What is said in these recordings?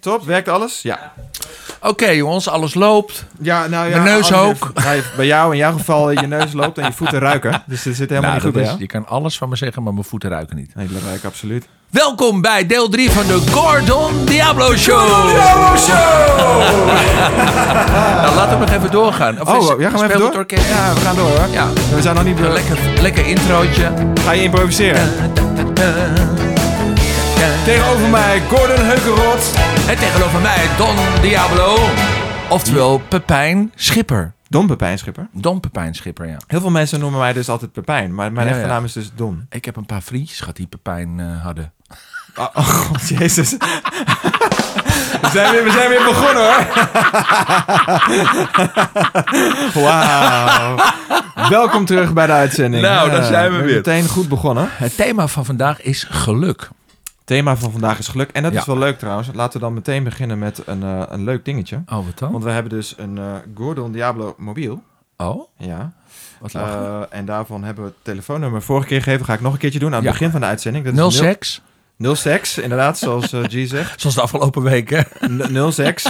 Top, werkt alles? Ja. Oké jongens, alles loopt. Ja, nou ja. Mijn neus ook. heeft- bij jou in jouw geval je neus loopt en je voeten ruiken. Dus er zit helemaal Nou, niet goed bij is- je kan alles van me zeggen, maar mijn voeten ruiken niet. Nee, dat ruikt absoluut. Welkom bij deel 3 van de Gordon Diablo Show. nou, laten we nog even doorgaan. Of Oh, ja, gaan we even door? orkest? Ja, we gaan door hoor. Ja. We zijn nog niet... Een lekker, lekker introotje. Ga je improviseren? Tegenover mij Gordon Heukenrot. En tegenover mij Don Diablo. Oftewel Pepijn Schipper. Don Pepijn Schipper. Don Pepijn Schipper, ja. Heel veel mensen noemen mij dus altijd Pepijn. Maar mijn Ja, echte ja. naam is dus Don. Ik heb een paar vriendjes gehad die Pepijn eh, hadden. Oh, oh god, jezus. We zijn, weer, we zijn weer begonnen hoor. Wauw. Welkom terug bij de uitzending. Nou, daar Ja, zijn we weer. Meteen goed begonnen. Het thema van vandaag is geluk. Thema van vandaag is geluk. En dat Ja. is wel leuk trouwens. Laten we dan meteen beginnen met een, eh, een leuk dingetje. Oh, wat dan? Want we hebben dus een eh, Gordon Diablo mobiel. Oh, Ja. wat. Eh, en daarvan hebben we het telefoonnummer vorige keer gegeven. Ga ik nog een keertje doen aan het Ja. begin van de uitzending. Dat Nul is nul- seks. Nul seks, inderdaad, zoals G zegt. Zoals de afgelopen weken. N- nul seks.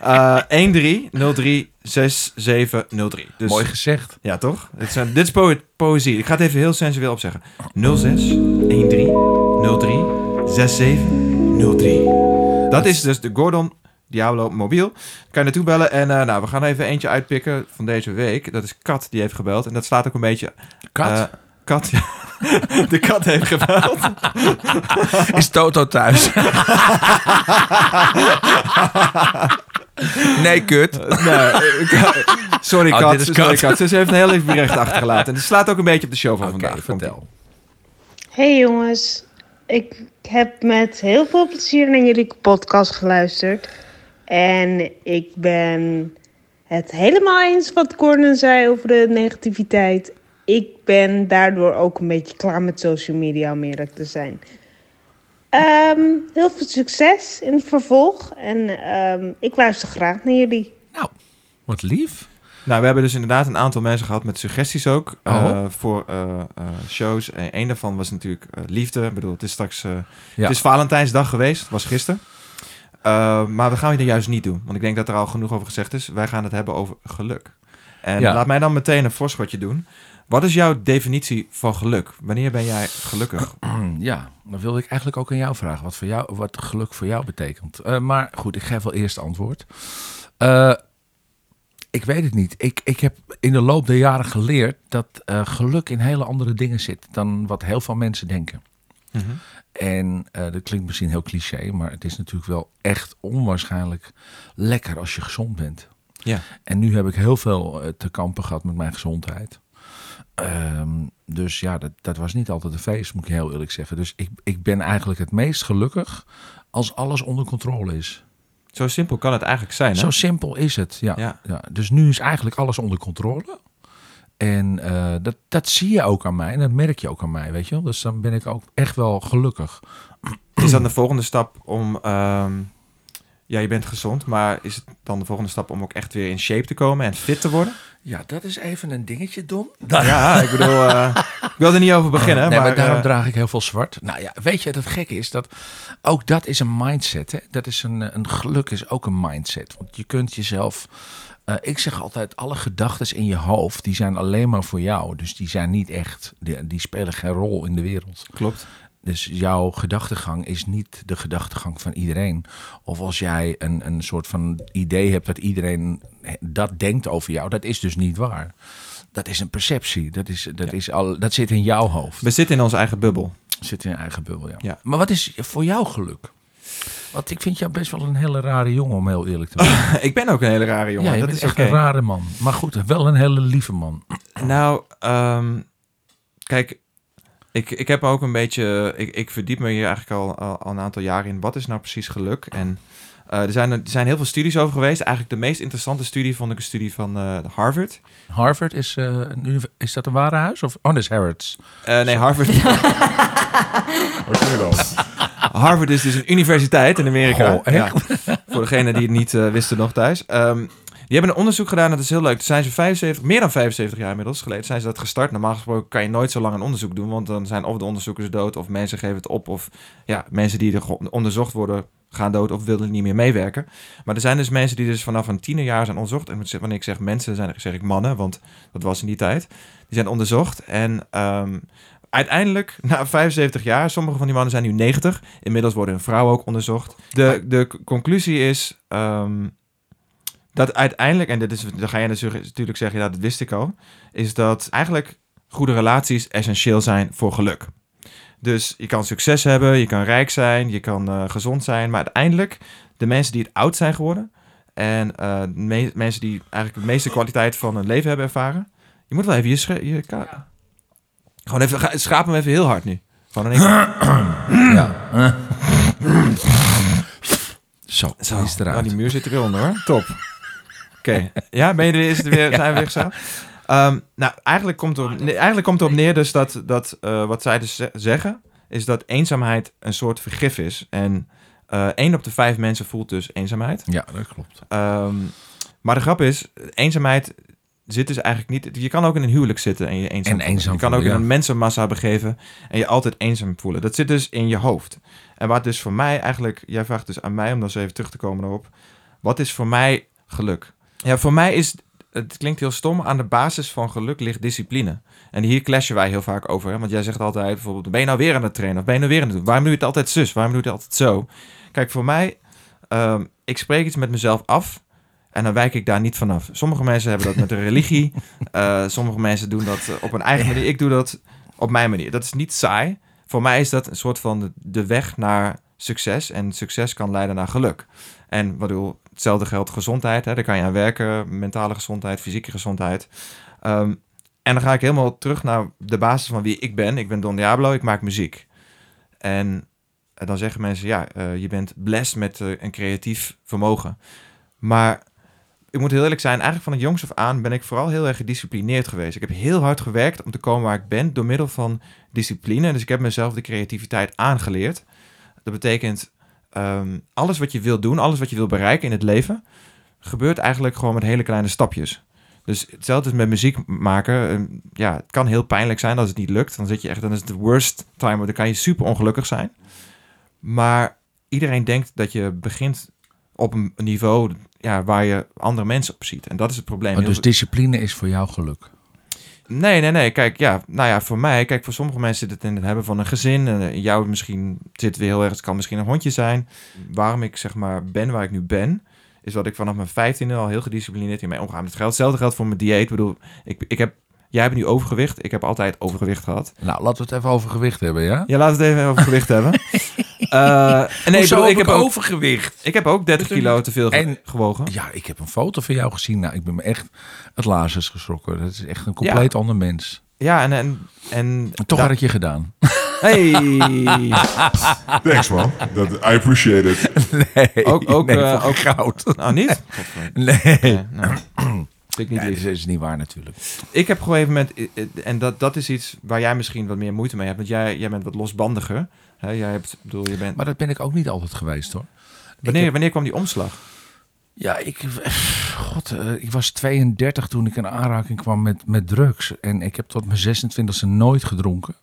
Eh 13036703. Dus, Mooi gezegd. Ja, toch? Dit, zijn, dit is po- poëzie. Ik ga het even heel sensueel opzeggen. 06 13 03 6703. Dat is dus de Gordon Diablo mobiel. Kan je naartoe bellen. En eh, nou, we gaan even eentje uitpikken van deze week. Dat is Kat die heeft gebeld. En dat slaat ook een beetje... Kat, eh, kat, ja. De kat heeft gebeld. is Toto thuis? nee, kut. Nee, eh, sorry Oh, Kat. dit is sorry, Kat. Kat. Ze heeft een heel lief bericht achtergelaten. En het slaat ook een beetje op de show van Oké, vandaag. Vertel. Hey jongens, ik heb met heel veel plezier naar jullie podcast geluisterd. En ik ben het helemaal eens wat Gordon zei over de negativiteit. Ik ben daardoor ook een beetje klaar met social media, om te zijn. Ehm, heel veel succes in het vervolg. En ehm, ik luister graag naar jullie. Nou, wat lief. Nou, we hebben dus inderdaad een aantal mensen gehad met suggesties ook. Oh. eh, voor eh, eh, shows. En een daarvan was natuurlijk liefde. Ik bedoel, het is straks... Ja. Het is Valentijnsdag geweest. Was gisteren. Maar we gaan het juist niet doen. Want ik denk dat er al genoeg over gezegd is. Wij gaan het hebben over geluk. En Ja. laat mij dan meteen een voorschotje doen. Wat is jouw definitie van geluk? Wanneer ben jij gelukkig? Ja, dan wilde ik eigenlijk ook aan jou vragen wat, voor jou, wat geluk voor jou betekent. Maar goed, ik geef wel eerst antwoord. Eh, ik weet het niet. Ik, ik heb in de loop der jaren geleerd dat eh, geluk in hele andere dingen zit dan wat heel veel mensen denken. En eh, dat klinkt misschien heel cliché, maar het is natuurlijk wel echt onwaarschijnlijk lekker als je gezond bent. Ja. En nu heb ik heel veel eh, te kampen gehad met mijn gezondheid. Ehm, dus ja, dat, dat was niet altijd een feest, moet ik heel eerlijk zeggen. Dus ik, ik ben eigenlijk het meest gelukkig als alles onder controle is. Zo simpel kan het eigenlijk zijn, hè? Zo simpel is het. Ja, Ja. ja. Dus nu is eigenlijk alles onder controle. En eh, dat, dat zie je ook aan mij en dat merk je ook aan mij, weet je wel. Dus dan ben ik ook echt wel gelukkig. Is dan de volgende stap om... ehm, ja, je bent gezond, maar is het dan de volgende stap om ook echt weer in shape te komen en fit te worden? Ja, dat is even een dingetje, Don. Ja, ik bedoel, eh, ik wil er niet over beginnen, nee, maar, maar, daarom eh, draag ik heel veel zwart. Nou ja, weet je, het gekke is dat ook dat is een mindset. Hè? Dat is een, een geluk is ook een mindset. Want je kunt jezelf. eh, ik zeg altijd, alle gedachten in je hoofd, die zijn alleen maar voor jou. Dus die zijn niet echt, die, die spelen geen rol in de wereld. klopt. Dus jouw gedachtegang is niet de gedachtegang van iedereen. Of als jij een, een soort van idee hebt dat iedereen dat denkt over jou, dat is dus niet waar. Dat is een perceptie. Dat, is, dat, is al, dat zit in jouw hoofd. We zitten in onze eigen bubbel. Zit in je eigen bubbel, ja. Ja. Maar wat is voor jou geluk? Want ik vind jou best wel een hele rare jongen, om heel eerlijk te zijn. ik ben ook een hele rare jongen. ja, je dat is echt een rare man. Maar goed, wel een hele lieve man. Nou, ehm, kijk, ik, ik heb ook een beetje. Ik, ik verdiep me hier eigenlijk al, al, een aantal jaren in. Wat is nou precies geluk? En eh, er, zijn, er zijn heel veel studies over geweest. Eigenlijk de meest interessante studie vond ik een studie van eh, Harvard. Harvard is, eh, een univ- is dat een warenhuis? Of, oh, dat is Harrods. Eh, nee, Harvard. Harvard is dus een universiteit in Amerika. Oh, echt? Ja. Voor degenen die het niet eh, wisten nog thuis. Ehm, die hebben een onderzoek gedaan, dat is heel leuk. Toen zijn ze 75, meer dan 75 jaar inmiddels geleden zijn ze dat gestart. Normaal gesproken kan je nooit zo lang een onderzoek doen, want dan zijn of de onderzoekers dood of mensen geven het op. Of ja, mensen die er onderzocht worden gaan dood of willen niet meer meewerken. Maar er zijn dus mensen die dus vanaf een tienerjaar zijn onderzocht. En wanneer ik zeg mensen, zijn, zeg ik mannen, want dat was in die tijd. Die zijn onderzocht en ehm, uiteindelijk, na 75 jaar, sommige van die mannen zijn nu 90. Inmiddels worden hun vrouwen ook onderzocht. De, de conclusie is ehm, dat uiteindelijk, en dit is, dan ga je natuurlijk zeggen, ja, dat wist ik al, is dat eigenlijk goede relaties essentieel zijn voor geluk. Dus je kan succes hebben, je kan rijk zijn, je kan eh, gezond zijn, maar uiteindelijk de mensen die het oud zijn geworden en eh, me- mensen die eigenlijk de meeste kwaliteit van hun leven hebben ervaren, je moet wel even je, je ka- gewoon even ga- schraap hem even heel hard nu. Gewoon in één keer. Ja. Zo, Zo, die is eruit. nou, die muur zit er weer onder hoor. Top. Oké, ja, ben je er, is het weer, zijn we weer gezellig? Ehm, nou, eigenlijk komt, er op, nee, eigenlijk komt erop neer dus dat, dat eh, wat zij dus ze- zeggen, is dat eenzaamheid een soort vergif is. En eh één op de vijf mensen voelt dus eenzaamheid. Ja, dat klopt. Ehm, maar de grap is, eenzaamheid zit dus eigenlijk niet... Je kan ook in een huwelijk zitten en je eenzaam En eenzaam Je kan ook in een mensenmassa begeven en je altijd eenzaam voelen. Dat zit dus in je hoofd. En wat dus voor mij eigenlijk... Jij vraagt dus aan mij, om dan zo even terug te komen daarop. Wat is voor mij geluk? Ja, voor mij is... Het klinkt heel stom. Aan de basis van geluk ligt discipline. En hier clashen wij heel vaak over. Hè? Want jij zegt altijd bijvoorbeeld... Ben je nou weer aan het trainen? Of ben je nou weer aan het doen? Waarom doe je het altijd zus? Waarom doe je het altijd zo? Kijk, voor mij... ehm, ik spreek iets met mezelf af... En dan wijk ik daar niet vanaf. Sommige mensen hebben dat met een religie. Eh, sommige mensen doen dat eh, op een eigen manier. Ik doe dat op mijn manier. Dat is niet saai. Voor mij is dat een soort van de, de weg naar succes. En succes kan leiden naar geluk. En wat bedoel, hetzelfde geldt gezondheid. Hè? Daar kan je aan werken. Mentale gezondheid, fysieke gezondheid. Ehm, en dan ga ik helemaal terug naar de basis van wie ik ben. Ik ben Don Diablo, ik maak muziek. En eh, dan zeggen mensen, ja, eh, je bent blessed met eh, een creatief vermogen. Maar ik moet heel eerlijk zijn, eigenlijk van het jongs af aan ben ik vooral heel erg gedisciplineerd geweest. Ik heb heel hard gewerkt om te komen waar ik ben door middel van discipline. Dus ik heb mezelf de creativiteit aangeleerd. Dat betekent, ehm, alles wat je wil doen, alles wat je wil bereiken in het leven, gebeurt eigenlijk gewoon met hele kleine stapjes. Dus hetzelfde is met muziek maken. Ehm, Ja, het kan heel pijnlijk zijn als het niet lukt. Dan zit je echt, dan is het de worst time. Dan kan je super ongelukkig zijn. Maar iedereen denkt dat je begint op een niveau ja, waar je andere mensen op ziet. En dat is het probleem. Dus discipline is voor jou geluk. Nee, nee, nee. Kijk, ja, nou ja, voor mij, kijk, voor sommige mensen zit het in het hebben van een gezin. En eh, jou misschien zit weer heel erg, het kan misschien een hondje zijn. Waarom ik zeg maar ben waar ik nu ben, is dat ik vanaf mijn vijftiende al heel gedisciplineerd in mijn omgaan met geld. Hetzelfde geldt voor mijn dieet. Ik bedoel, ik, ik heb, jij hebt nu overgewicht. Ik heb altijd overgewicht gehad. Nou, laten we het even over gewicht hebben, ja? Ja, laten we het even over gewicht hebben. Eh, en nee, ik, heb ook, overgewicht? ik heb ook 30 kilo te veel ge- En- gewogen. Ja, ik heb een foto van jou gezien. Nou, ik ben me echt het lazers geschrokken. Dat is echt een compleet ander mens. Ja, en... en, en Toch had ik je gedaan. Hey! Thanks man. Dat, I appreciate it. Nee, Ook- ook, nee, eh, ook- goud. nou, niet? Nee. Nou. Niet Ja, dat is niet waar natuurlijk. Ik heb gewoon even met, en dat, dat is iets waar jij misschien wat meer moeite mee hebt, want jij, jij bent wat losbandiger. Hè, jij hebt, bedoel, je bent, Maar dat ben ik ook niet altijd geweest hoor. wanneer, heb- wanneer kwam die omslag? Ja, ik, god, eh, ik was 32 toen ik in aanraking kwam met, met drugs. En ik heb tot mijn 26e nooit gedronken.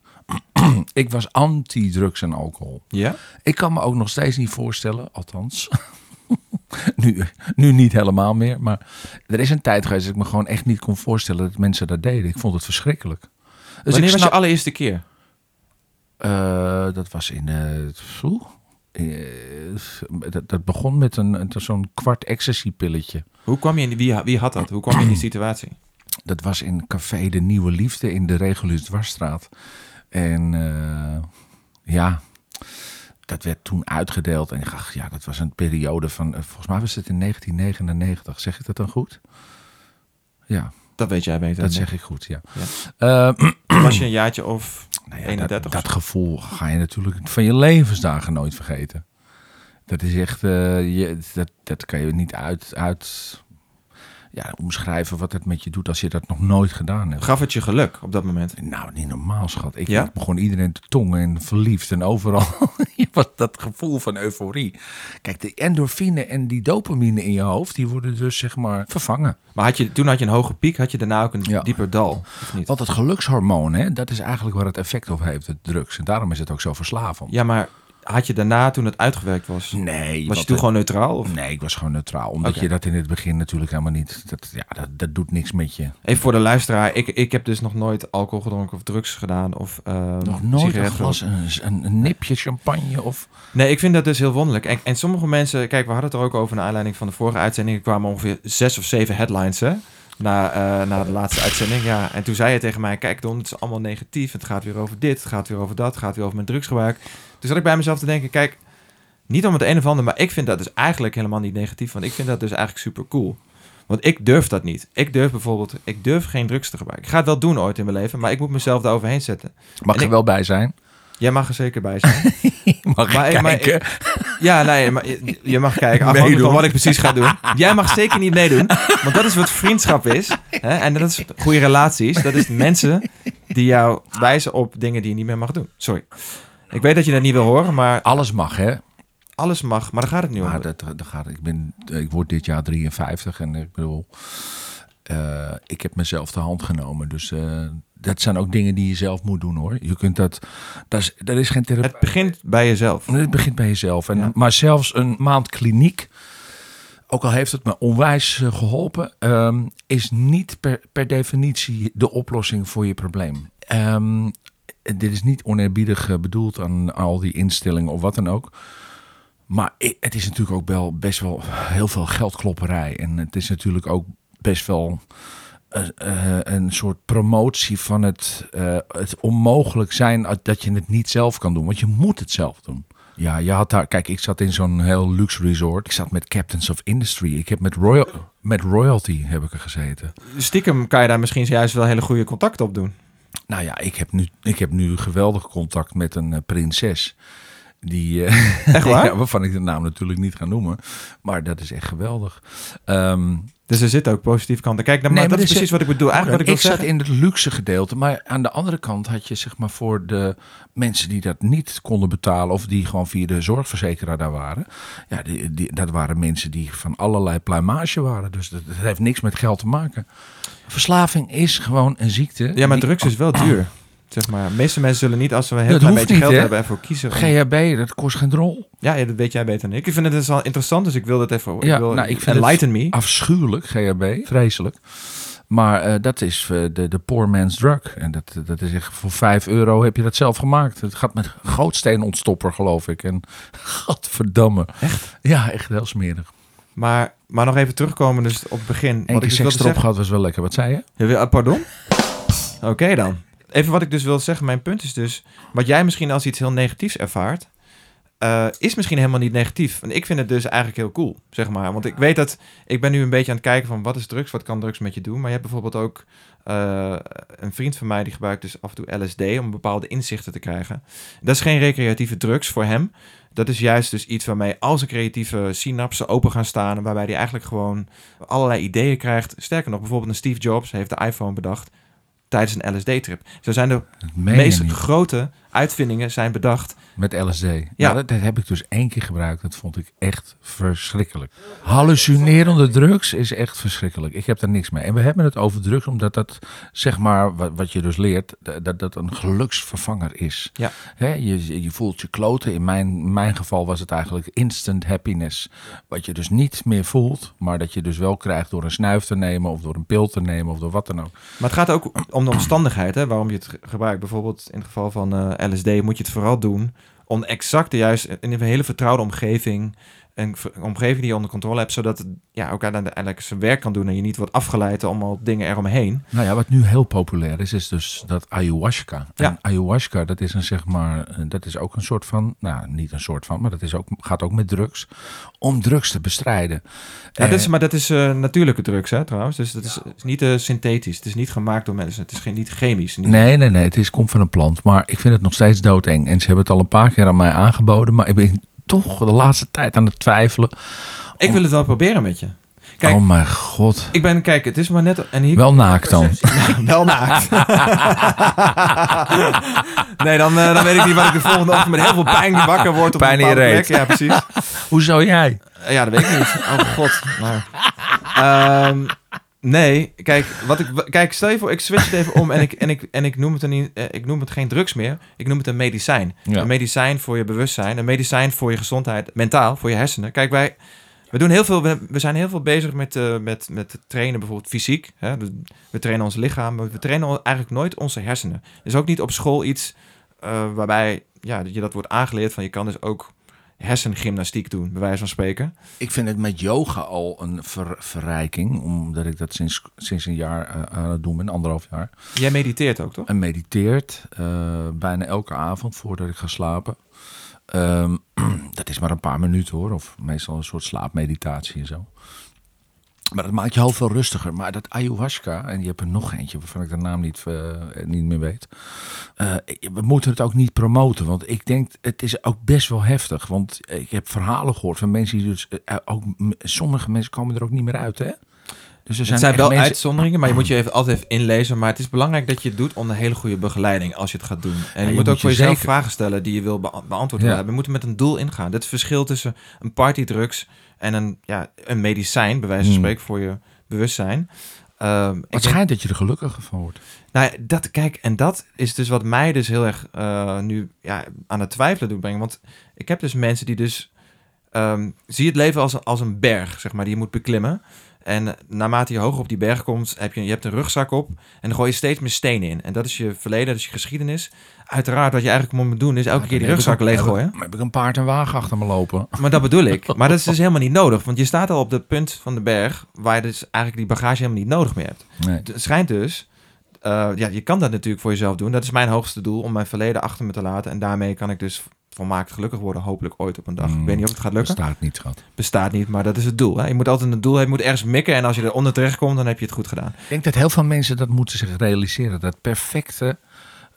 ik was anti-drugs en alcohol. Ja? Ik kan me ook nog steeds niet voorstellen, althans. nu, nu niet helemaal meer. Maar er is een tijd geweest dat ik me gewoon echt niet kon voorstellen dat mensen dat deden. Ik vond het verschrikkelijk. Dus wanneer ik was je allereerste keer? Eh, dat was in. eh, dat, dat begon met een, een- zo'n kwart ecstasy-pilletje. Hoe kwam je in die, wie, wie had dat? Hoe kwam je in die situatie? Dat was in Café de Nieuwe Liefde in de Regulus Dwarsstraat. En ja, dat werd toen uitgedeeld. En ik dacht, ja, dat was een periode van, volgens mij was het in 1999. Zeg ik dat dan goed? Ja, Dat weet jij beter. dat zeg ik goed, ja. Ja. Eh, ik. Was je een jaartje of nou ja, 31 dat, of dat gevoel ga je natuurlijk van je levensdagen nooit vergeten. Dat is echt, eh, je, dat, dat kan je niet uit, uit ja, omschrijven wat het met je doet als je dat nog nooit gedaan hebt. Gaf het je geluk op dat moment? Nou, niet normaal, schat. Ik, Ja? begon iedereen te tongen en verliefd en overal. Was dat gevoel van euforie. Kijk, de endorfine en die dopamine in je hoofd, die worden dus zeg maar vervangen. Maar had je, toen had je een hoge piek, had je daarna ook een Ja. dieper dal? Of niet? Want het gelukshormoon, hè, dat is eigenlijk waar het effect op heeft, het drugs. En daarom is het ook zo verslavend. Ja, maar had je daarna, toen het uitgewerkt was, Nee. was je toen het- gewoon neutraal? Of? Nee, ik was gewoon neutraal. Omdat je dat in het begin natuurlijk helemaal niet... Dat, ja, dat, dat doet niks met je. Even voor de luisteraar, ik, ik heb dus nog nooit alcohol gedronken of drugs gedaan of eh, Nog nooit een sigaret glas, een, een, een nipje champagne of... Nee, ik vind dat dus heel wonderlijk. En, en sommige mensen, kijk, we hadden het er ook over naar aanleiding van de vorige uitzending. Er kwamen ongeveer zes of zeven headlines, hè? Na, eh, na de laatste uitzending. Ja, en toen zei je tegen mij: Kijk, Don, het is allemaal negatief. Het gaat weer over dit, het gaat weer over dat, het gaat weer over mijn drugsgebruik. Toen zat ik bij mezelf te denken: Kijk, niet om het een of ander, maar ik vind dat dus eigenlijk helemaal niet negatief. Want ik vind dat dus eigenlijk super cool. Want ik durf dat niet. Ik durf bijvoorbeeld, ik durf geen drugs te gebruiken. Ik ga het wel doen ooit in mijn leven, maar ik moet mezelf daar overheen zetten. Mag En er ik- wel bij zijn? Jij mag er zeker bij zijn. Mag Maar ik maar kijken? Ja, nee, maar je, je mag kijken. Afhankelijk van wat ik precies ga doen. Jij mag zeker niet meedoen. Want dat is wat vriendschap is. Hè? En dat is goede relaties. Dat is mensen die jou wijzen op dingen die je niet meer mag doen. Sorry. Ik weet dat je dat niet wil horen, maar Alles mag, hè? alles mag. Maar daar gaat het niet om. Maar dat, dat gaat, ik, ben, ik word dit jaar 53 en ik bedoel, eh, ik heb mezelf de hand genomen. Dus eh, dat zijn ook dingen die je zelf moet doen hoor. Je kunt dat, dat is, dat is geen therapie. Het begint bij jezelf. Het begint bij jezelf. En, Ja. Maar zelfs een maand kliniek, ook al heeft het me onwijs eh, geholpen, ehm, is niet per, per definitie de oplossing voor je probleem. Ehm, dit is niet oneerbiedig eh, bedoeld aan al die instellingen of wat dan ook. Maar het is natuurlijk ook wel best wel heel veel geldklopperij. En het is natuurlijk ook best wel eh, eh, een soort promotie van het, het onmogelijk zijn dat je het niet zelf kan doen. Want je moet het zelf doen. Ja, je had daar. Kijk, ik zat in zo'n heel luxe resort. Ik zat met Captains of Industry. Ik heb met, royal, met royalty heb ik er gezeten. Stiekem kan je daar misschien juist wel hele goede contacten op doen. Nou ja, ik heb nu, ik heb nu geweldig contact met een eh, prinses. Die, eh, Echt waar? ja, waarvan ik de naam natuurlijk niet ga noemen. Maar dat is echt geweldig. Ehm, Dus er zitten ook positieve kanten. Kijk, maar dat is er precies wat ik bedoel. Eigenlijk wat ik ik zat zeggen. in het luxe gedeelte, maar aan de andere kant had je zeg maar voor de mensen die dat niet konden betalen of die gewoon via de zorgverzekeraar daar waren. Ja, die, die, dat waren mensen die van allerlei pluimage waren. Dus dat, dat heeft niks met geld te maken. Verslaving is gewoon een ziekte. Ja, maar die- drugs is wel duur. Zeg maar, de meeste mensen zullen niet, als ze een heel Dat klein hoeft beetje niet, geld hè? hebben, ervoor kiezen. GHB, dat kost geen drol. Ja, ja, dat weet jij beter dan ik. Ik vind het dus wel interessant, dus ik wil dat even... Ja, ik wil, nou, ik vind enlighten me. Afschuwelijk, GHB. Vreselijk. Maar eh, dat is eh, de, de poor man's drug. En dat, dat is echt voor 5 euro heb je dat zelf gemaakt. Het gaat met gootsteen-ontstopper, geloof ik. En godverdamme. Echt? Ja, echt heel smerig. Maar, maar nog even terugkomen dus op het begin. Eén Wat keer ik dus seks erop gehad was wel lekker. Wat zei je? Je wil- ah, pardon? Oké dan. Even wat ik dus wil zeggen. Mijn punt is dus... Wat jij misschien als iets heel negatiefs ervaart... eh, is misschien helemaal niet negatief. En ik vind het dus eigenlijk heel cool, zeg maar. Want ik weet dat... Ik ben nu een beetje aan het kijken van... Wat is drugs? Wat kan drugs met je doen? Maar je hebt bijvoorbeeld ook... eh, een vriend van mij die gebruikt dus af en toe LSD... om bepaalde inzichten te krijgen. Dat is geen recreatieve drugs voor hem. Dat is juist dus iets waarmee al zijn creatieve synapsen open gaan staan... en waarbij hij eigenlijk gewoon allerlei ideeën krijgt. Sterker nog, bijvoorbeeld een Steve Jobs heeft de iPhone bedacht tijdens een LSD-trip. Zo zijn de meest niet. grote uitvindingen zijn bedacht. Met LSD. Ja, Ja. dat, dat heb ik dus één keer gebruikt. Dat vond ik echt verschrikkelijk. Hallucinerende drugs is echt verschrikkelijk. Ik heb daar niks mee. En we hebben het over drugs omdat dat, zeg maar, wat, wat je dus leert, dat dat, een geluksvervanger is. Ja. Hè, je, je voelt je kloten. In mijn, in mijn geval was het eigenlijk instant happiness. Wat je dus niet meer voelt, maar dat je dus wel krijgt door een snuif te nemen of door een pil te nemen of door wat dan ook. Maar het gaat ook om de omstandigheid, hè, waarom je het ge- gebruikt. Bijvoorbeeld in het geval van eh, LSD moet je het vooral doen om exact de juiste, in een hele vertrouwde omgeving, een omgeving die je onder controle hebt, zodat het ja, ook uiteindelijk zijn werk kan doen en je niet wordt afgeleid door allemaal dingen eromheen. Nou ja, wat nu heel populair is, is dus dat ayahuasca. Ja. En ayahuasca, dat is een zeg maar, eh, dat is ook een soort van, nou niet een soort van, maar dat is ook, gaat ook met drugs, om drugs te bestrijden. Ja, Eh, dat is, maar dat is eh, natuurlijke drugs, hè, trouwens. Dus dat is, is niet eh, synthetisch. Het is niet gemaakt door mensen. Het is geen, niet chemisch. Niet, Nee, nee, nee, het is, komt van een plant, maar ik vind het nog steeds doodeng. En ze hebben het al een paar keer aan mij aangeboden, maar ik ben toch de laatste tijd aan het twijfelen. Ik wil het wel proberen met je. Kijk, oh mijn god. ik ben, kijk, het is maar net... En hier Wel naakt dan. Wel naakt. nee, dan, eh, dan weet ik niet wat ik de volgende ochtend met heel veel pijn wakker word. Op Pijn een plek. Ja, precies. Hoezo jij? Eh, Ja, dat weet ik niet. Oh god. Nou. Nee, kijk, wat ik, kijk, stel je voor, ik switch het even om en ik, en ik, en ik, noem, het een, eh, ik noem het geen drugs meer. Ik noem het een medicijn. Ja. Een medicijn voor je bewustzijn, een medicijn voor je gezondheid, mentaal, voor je hersenen. Kijk, wij, we doen heel veel, we, we zijn heel veel bezig met, eh, met, met trainen, bijvoorbeeld fysiek. Hè? We, we trainen ons lichaam, maar we trainen eigenlijk nooit onze hersenen. Er is ook niet op school iets eh, waarbij ja, je dat wordt aangeleerd van je kan dus ook hersengymnastiek doen, bij wijze van spreken. Ik vind het met yoga al een ver- verrijking, omdat ik dat sinds, sinds een jaar eh, aan het doen ben, anderhalf jaar. Jij mediteert ook, toch? En mediteert eh, bijna elke avond voordat ik ga slapen. Ehm, dat is maar een paar minuten hoor, of meestal een soort slaapmeditatie en zo. Maar dat maakt je hoofd veel rustiger. Maar dat ayahuasca, en je hebt er nog eentje waarvan ik de naam niet, eh, niet meer weet. Eh, we moeten het ook niet promoten, want ik denk het is ook best wel heftig. Want ik heb verhalen gehoord van mensen die dus eh, ook, sommige mensen komen er ook niet meer uit, hè? Dus er Het zijn wel mensen- uitzonderingen, maar je moet je even, altijd even inlezen. Maar het is belangrijk dat je het doet onder hele goede begeleiding als je het gaat doen. En je, je moet ook voor je jezelf zeker- vragen stellen die je wil bea- beantwoord Ja. hebben. Je moet er met een doel ingaan. Dit het verschil tussen een partydrugs en een, ja, een medicijn, bij wijze van Hmm. spreken, voor je bewustzijn. Ik Het denk- schijnt dat je er gelukkiger van wordt. nou, dat, kijk, en dat is dus wat mij dus heel erg eh, nu ja, aan het twijfelen doet brengen. Want ik heb dus mensen die dus... ehm, zie het leven als als een berg, zeg maar, die je moet beklimmen. En naarmate je hoger op die berg komt, heb je, je hebt een rugzak op. En dan gooi je steeds meer stenen in. En dat is je verleden, dat is je geschiedenis. Uiteraard, wat je eigenlijk moet doen, is elke keer die rugzak leeggooien. Maar heb ik een paard en wagen achter me lopen. Maar dat bedoel ik. Maar dat is dus helemaal niet nodig. Want je staat al op de punt van de berg... waar je dus eigenlijk die bagage helemaal niet nodig meer hebt. Nee. Het schijnt dus. eh, ja, je kan dat natuurlijk voor jezelf doen. Dat is mijn hoogste doel om mijn verleden achter me te laten. En daarmee kan ik dus volmaakt gelukkig worden, hopelijk ooit op een dag. Mm, ik weet niet of het gaat lukken. Bestaat niet, schat. Bestaat niet, maar dat is het doel. Hè? Je moet altijd een doel hebben, je moet ergens mikken. En als je eronder terecht komt, dan heb je het goed gedaan. Ik denk dat heel veel mensen dat moeten zich realiseren. Dat perfecte,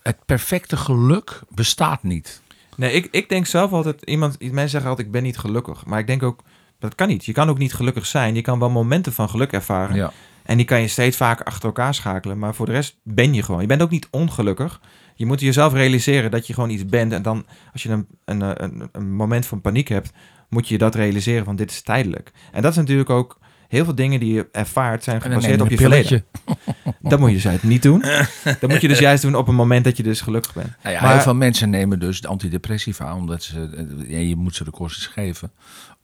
het perfecte geluk bestaat niet. Nee, ik, ik denk zelf altijd, iemand, mensen zeggen altijd, ik ben niet gelukkig. Maar ik denk ook, dat kan niet. Je kan ook niet gelukkig zijn. Je kan wel momenten van geluk ervaren. Ja. En die kan je steeds vaker achter elkaar schakelen. Maar voor de rest ben je gewoon. Je bent ook niet ongelukkig. Je moet jezelf realiseren dat je gewoon iets bent. En dan, als je een, een, een, een moment van paniek hebt, moet je dat realiseren van dit is tijdelijk. En dat is natuurlijk ook heel veel dingen die je ervaart zijn gebaseerd op je verleden. Dat moet je dus niet doen. Dat moet je dus juist doen op een moment dat je dus gelukkig bent. Nou ja, Maar- heel veel mensen nemen dus de antidepressiva, omdat ze, eh, ja, je moet ze de kosten geven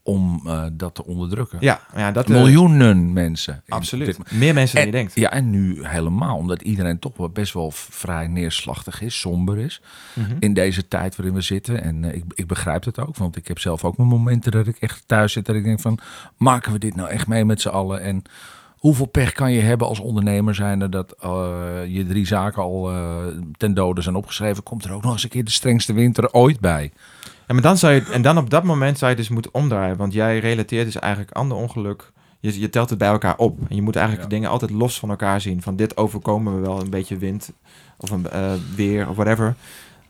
om eh, dat te onderdrukken. Ja, ja dat eh, Miljoenen mensen. Absoluut. Meer mensen dan je En, denkt. ja, en nu helemaal, omdat iedereen toch wel best wel vrij neerslachtig is, somber is. Mhm. In deze tijd waarin we zitten. En eh, ik, ik begrijp het ook, want ik heb zelf ook mijn momenten dat ik echt thuis zit. Dat ik denk van, maken we dit nou echt mee met z'n allen? En hoeveel pech kan je hebben als ondernemer zijnde dat je drie zaken al ten dode zijn opgeschreven? Komt er ook nog eens een keer de strengste winter ooit bij? Ja, maar dan zou je, en dan op dat moment zou je dus moeten omdraaien. Want jij relateert dus eigenlijk ander ongeluk. Je, je telt het bij elkaar op. En je moet eigenlijk Ja. de dingen altijd los van elkaar zien. Van dit overkomen we wel, een beetje wind of een eh, weer of whatever.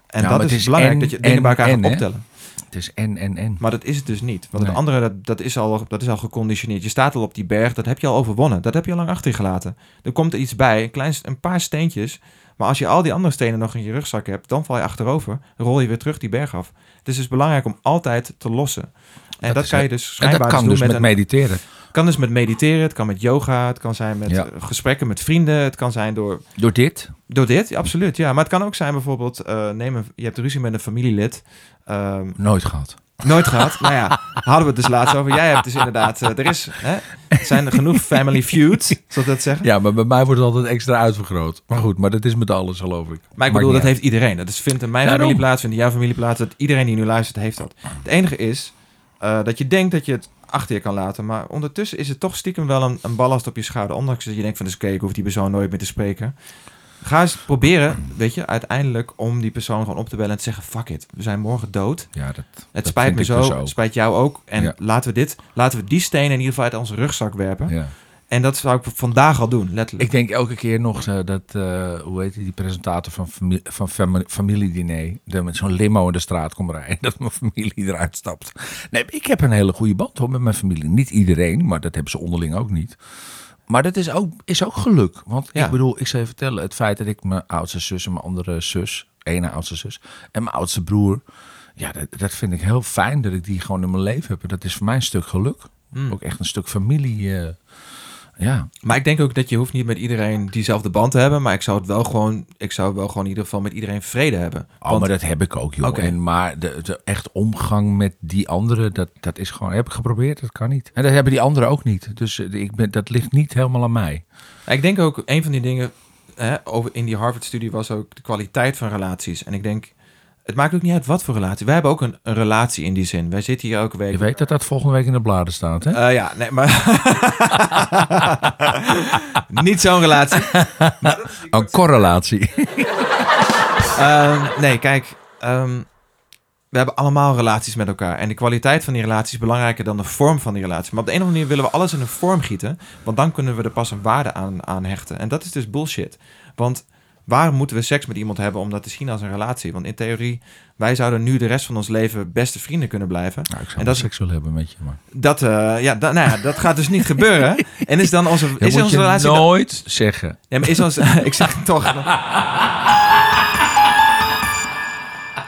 En dat is, belangrijk, en- dat je dingen en- bij elkaar en, gaat optellen. Het is en, en, en. Maar dat is het dus niet. Want Nee. het andere, dat, dat, is al, dat is al geconditioneerd. Je staat al op die berg, dat heb je al overwonnen. Dat heb je al lang achter je gelaten. Er komt er iets bij, een, klein, een paar steentjes. Maar als je al die andere stenen nog in je rugzak hebt, dan val je achterover. Rol je weer terug die berg af. Het is dus belangrijk om altijd te lossen. En dat, kan je dus schijnbaar dat kan doen dus met, met een, mediteren. kan dus met mediteren, het kan met yoga, het kan zijn met Ja. gesprekken met vrienden, het kan zijn door, Door dit? door dit, absoluut. Ja, maar het kan ook zijn bijvoorbeeld, eh, neem een, je hebt ruzie met een familielid. Ehm, Nooit gehad. Nooit gehad. nou ja, hadden we het dus laatst over. Jij hebt dus inderdaad, eh, er is, hè, zijn er genoeg family feuds, zal ik dat zeggen? Ja, maar bij mij wordt het altijd extra uitvergroot. Maar goed, maar dat is met alles, geloof ik. Maar ik bedoel, dat heeft iedereen. Dat is, vindt in mijn Daarom. familie plaats, vindt in jouw familie plaats. Dat iedereen die nu luistert, heeft dat. Het enige is eh, dat je denkt dat je het achter je kan laten. Maar ondertussen is het toch stiekem wel een, een ballast op je schouder. Ondanks dat je denkt van, dus oké, ik hoef die persoon nooit meer te spreken. Ga eens proberen, weet je, uiteindelijk om die persoon gewoon op te bellen en te zeggen, fuck it, we zijn morgen dood. Ja, dat, Het dat spijt me zo, dus het spijt jou ook. En Ja. laten we dit, laten we die stenen in ieder geval uit onze rugzak werpen. Ja. En dat zou ik vandaag al doen, letterlijk. Ik denk elke keer nog eh, dat, eh, hoe heet die, die presentator van, familie, van fami- familiediner, dat met zo'n limo in de straat komt rijden, dat mijn familie eruit stapt. Nee, ik heb een hele goede band hoor, met mijn familie. Niet iedereen, maar dat hebben ze onderling ook niet. Maar dat is ook, is ook geluk. Want Ja. ik bedoel, ik zal je vertellen, het feit dat ik mijn oudste zus en mijn andere zus, ene oudste zus en mijn oudste broer, ja, dat, dat vind ik heel fijn dat ik die gewoon in mijn leven heb. En dat is voor mij een stuk geluk. Mm. Ook echt een stuk familie. eh, Ja, Maar ik denk ook dat je hoeft niet met iedereen diezelfde band te hebben. Maar ik zou het wel gewoon, ik zou wel gewoon in ieder geval met iedereen vrede hebben. oh, Want- maar dat heb ik ook, joh. En, maar de, de echt omgang met die anderen, dat, dat is gewoon... Heb ik geprobeerd, dat kan niet. En dat hebben die anderen ook niet. Dus eh, ik ben, dat ligt niet helemaal aan mij. ik denk ook, een van die dingen hè, over in die Harvard-studie was ook de kwaliteit van relaties. En ik denk, het maakt ook niet uit wat voor relatie. Wij hebben ook een, een relatie in die zin. Wij zitten hier elke week. Je weet dat dat volgende week in de bladen staat, hè? Eh, ja, nee, maar... niet zo'n relatie. Een correlatie. Ehm, nee, kijk. ehm, we hebben allemaal relaties met elkaar. En de kwaliteit van die relatie is belangrijker dan de vorm van die relatie. Maar op de een of andere manier willen we alles in een vorm gieten. Want dan kunnen we er pas een waarde aan, aan hechten. En dat is dus bullshit. Want waarom moeten we seks met iemand hebben om dat te zien als een relatie? Want in theorie, wij zouden nu de rest van ons leven beste vrienden kunnen blijven. Nou, ik zou En dat- seks willen hebben met je, maar... Dat, eh, ja, dat, nou ja, dat gaat dus niet gebeuren. En is dan onze, is onze relatie... dan- nooit zeggen. Ja, maar is ons... ik zeg het toch.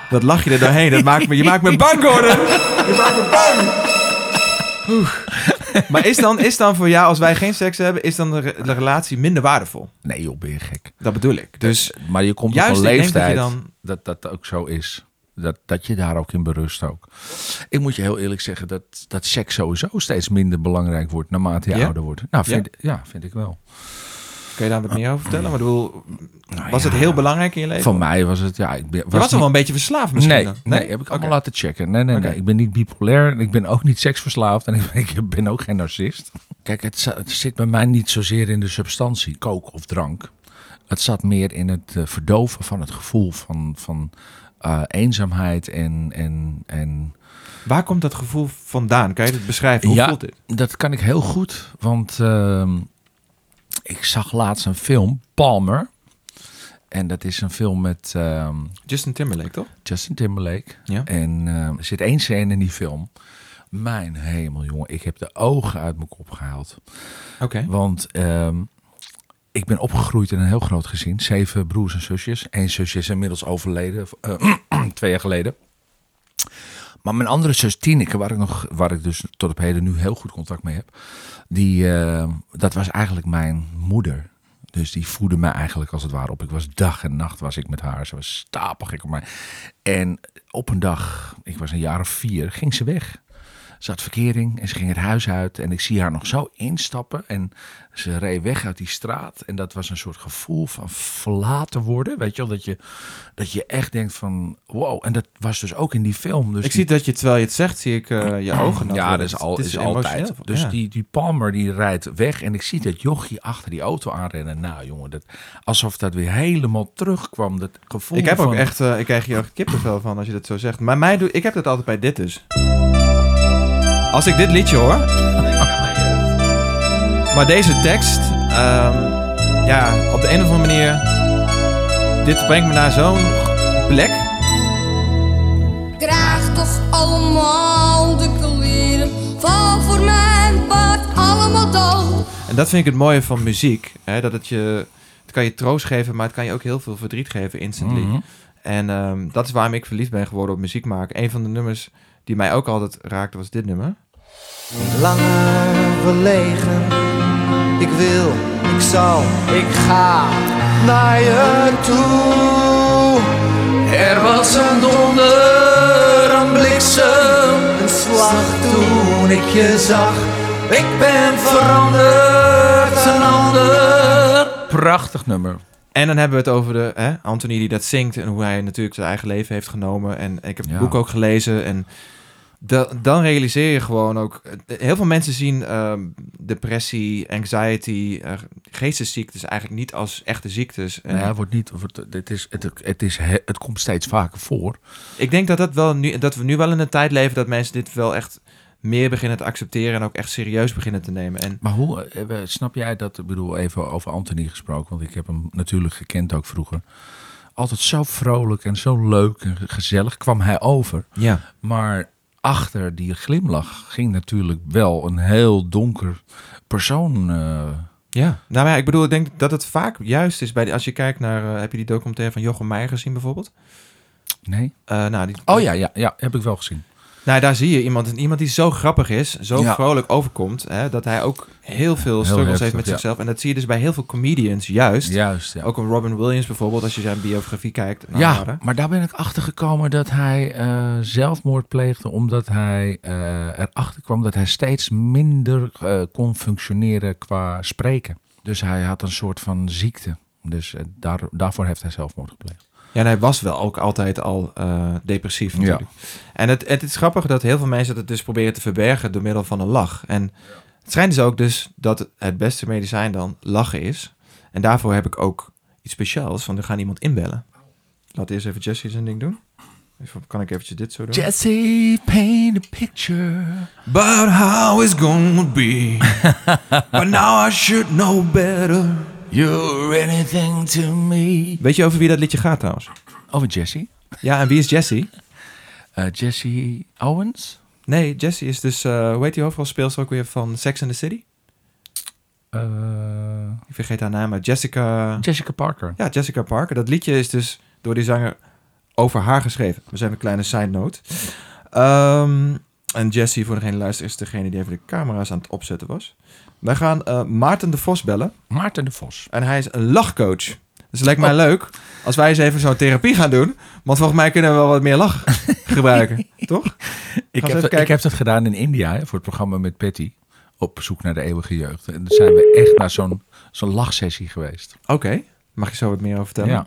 Dat lach je er doorheen. Dat maakt me, je maakt me bang, Gordon. Je maakt me bang. Oeh. Maar is dan, is dan voor jou, als wij geen seks hebben, is dan de, re- de relatie minder waardevol? Nee joh, ben je gek. Dat bedoel ik. Dus Maar je komt Juist, op een denk dat leeftijd dan- dat dat ook zo is. Dat, dat je daar ook in berust ook. Ik moet je heel eerlijk zeggen dat, dat seks sowieso steeds minder belangrijk wordt naarmate je Ja? ouder wordt. Nou, vind, ja? vind ik wel. Kun je daar wat meer over vertellen? Maar ik bedoel, Nou was ja, het heel belangrijk in je leven? Voor mij was het, ja, ik ben, je was niet- toch wel een beetje verslaafd misschien? Nee, dan? nee, heb ik allemaal laten checken. Nee, nee, nee. Ik ben niet bipolair. en Ik ben ook niet seksverslaafd. En ik, ik ben ook geen narcist. Kijk, het zit bij mij niet zozeer in de substantie, kook of drank. Het zat meer in het eh, verdoven van het gevoel van, van eh, eenzaamheid en, en, en Waar komt dat gevoel vandaan? Kan je het beschrijven? Hoe Ja. voelt dit? Dat kan ik heel goed, want ehm, ik zag laatst een film, Palmer. En dat is een film met ehm, Justin Timberlake, toch? Justin Timberlake. Ja. En ehm, er zit één scène in die film. Mijn hemel, jongen. Ik heb de ogen uit mijn kop gehaald. Oké. Want ehm, ik ben opgegroeid in een heel groot gezin. Zeven broers en zusjes. Eén zusje is inmiddels overleden, eh, twee jaar geleden. Maar mijn andere zus, Tineke, waar ik, nog, waar ik dus tot op heden nu heel goed contact mee heb. Die, eh, dat was eigenlijk mijn moeder. Dus die voedde mij eigenlijk als het ware op. Ik was dag en nacht was ik met haar. Ze was stapelgek op mij. En op een dag, ik was een jaar of vier, ging ze weg. Ze had verkering en ze ging het huis uit. En ik zie haar nog zo instappen. En ze reed weg uit die straat. En dat was een soort gevoel van verlaten worden. Weet je wel, dat je, dat je echt denkt van wow. En dat was dus ook in die film. Dus Ik die- zie dat je, terwijl je het zegt, zie ik eh, je ogen ja, worden. dat is, al, is altijd. Dus Ja. die, die Palmer die rijdt weg en ik zie dat jochie achter die auto aanrennen. Nou jongen, dat, alsof dat weer helemaal terugkwam. Dat gevoel Ik heb ook echt, eh, ik krijg hier ook kippenvel van als je dat zo zegt. Maar mij doe, ik heb dat altijd bij dit dus. Als ik dit liedje hoor. maar deze tekst, ehm, ja, op de een of andere manier. Dit brengt me naar zo'n plek. Draag toch allemaal de kleren van voor mijn part allemaal dood. En dat vind ik het mooie van muziek. Hè, dat het je, het kan je troost geven, maar het kan je ook heel veel verdriet geven instantly. Mhm. En ehm, dat is waarom ik verliefd ben geworden op muziek maken. Een van de nummers die mij ook altijd raakte was dit nummer. Niet langer verlegen. Ik wil, ik zal, ik ga naar je toe. Er was een donder, een bliksem, een slag toen ik je zag. Ik ben veranderd, een ander. Prachtig nummer. En dan hebben we het over de hè, Anthony die dat zingt en hoe hij natuurlijk zijn eigen leven heeft genomen. En ik heb het Ja. boek ook gelezen en da- dan realiseer je gewoon ook... Heel veel mensen zien ehm, depressie, anxiety, eh, geestesziektes eigenlijk niet als echte ziektes. Ja, het, wordt niet, het, is, het, het, is, he- het komt steeds vaker voor. Ik denk dat, dat, wel nu, dat we nu wel in een tijd leven dat mensen dit wel echt meer beginnen te accepteren en ook echt serieus beginnen te nemen. En Maar hoe, eh, snap jij dat, ik bedoel, even over Anthony gesproken, want ik heb hem natuurlijk gekend ook vroeger. Altijd zo vrolijk en zo leuk en gezellig kwam hij over. ja, Maar achter die glimlach ging natuurlijk wel een heel donker persoon. eh, ja. Nou ja, ik bedoel, ik denk dat het vaak juist is bij die, als je kijkt naar, eh, heb je die documentaire van Jochem Meijer gezien bijvoorbeeld? nee? Eh, nou, die, Oh ja, ja, ja, heb ik wel gezien. Nou, daar zie je iemand, iemand die zo grappig is, zo Ja. vrolijk overkomt, hè, dat hij ook heel veel struggles heftig, heeft met ja. zichzelf. En dat zie je dus bij heel veel comedians, juist. Juist, ja. Ook een Robin Williams bijvoorbeeld, als je zijn biografie kijkt. Nou, Ja, maar, maar daar ben ik achter gekomen dat hij eh, zelfmoord pleegde. Omdat hij eh, erachter kwam dat hij steeds minder eh, kon functioneren qua spreken. Dus hij had een soort van ziekte. Dus daar, daarvoor heeft hij zelfmoord gepleegd. Ja, en hij was wel ook altijd al eh, depressief natuurlijk. En het, het is grappig dat heel veel mensen dat dus proberen te verbergen door middel van een lach. En het schijnt dus ook dus dat het beste medicijn dan lachen is. En daarvoor heb ik ook iets speciaals, van er gaan iemand inbellen. Laat eerst even Jesse zijn ding doen. Even, kan ik eventjes dit zo doen? Jesse, paint a picture. But how it's gonna be But now I should know better You're anything to me. Weet je over wie dat liedje gaat trouwens? Over Jesse. Ja, en wie is Jesse? Eh, Jesse Owens. Nee, Jesse is dus, eh hoe heet die hoofdrolspeelster ook weer van Sex and the City? Eh, Ik vergeet haar naam, maar Jessica... Jessica Parker. Ja, Jessica Parker. Dat liedje is dus door die zanger over haar geschreven. We zijn een kleine side note. Ehm, en Jessie, voor degene die luistert, is degene die even de camera's aan het opzetten was. Wij gaan eh, Maarten de Vos bellen. Maarten de Vos. En hij is een lachcoach. Dus het lijkt mij Oh. leuk als wij eens even zo'n therapie gaan doen. Want volgens mij kunnen we wel wat meer lach gebruiken. Toch? Ik heb, dat- ik heb dat gedaan in India hè, voor het programma met Patty. Op zoek naar de eeuwige jeugd. En dan zijn we echt naar zo'n zo'n lachsessie geweest. Oké. Mag je zo wat meer over vertellen? Ja.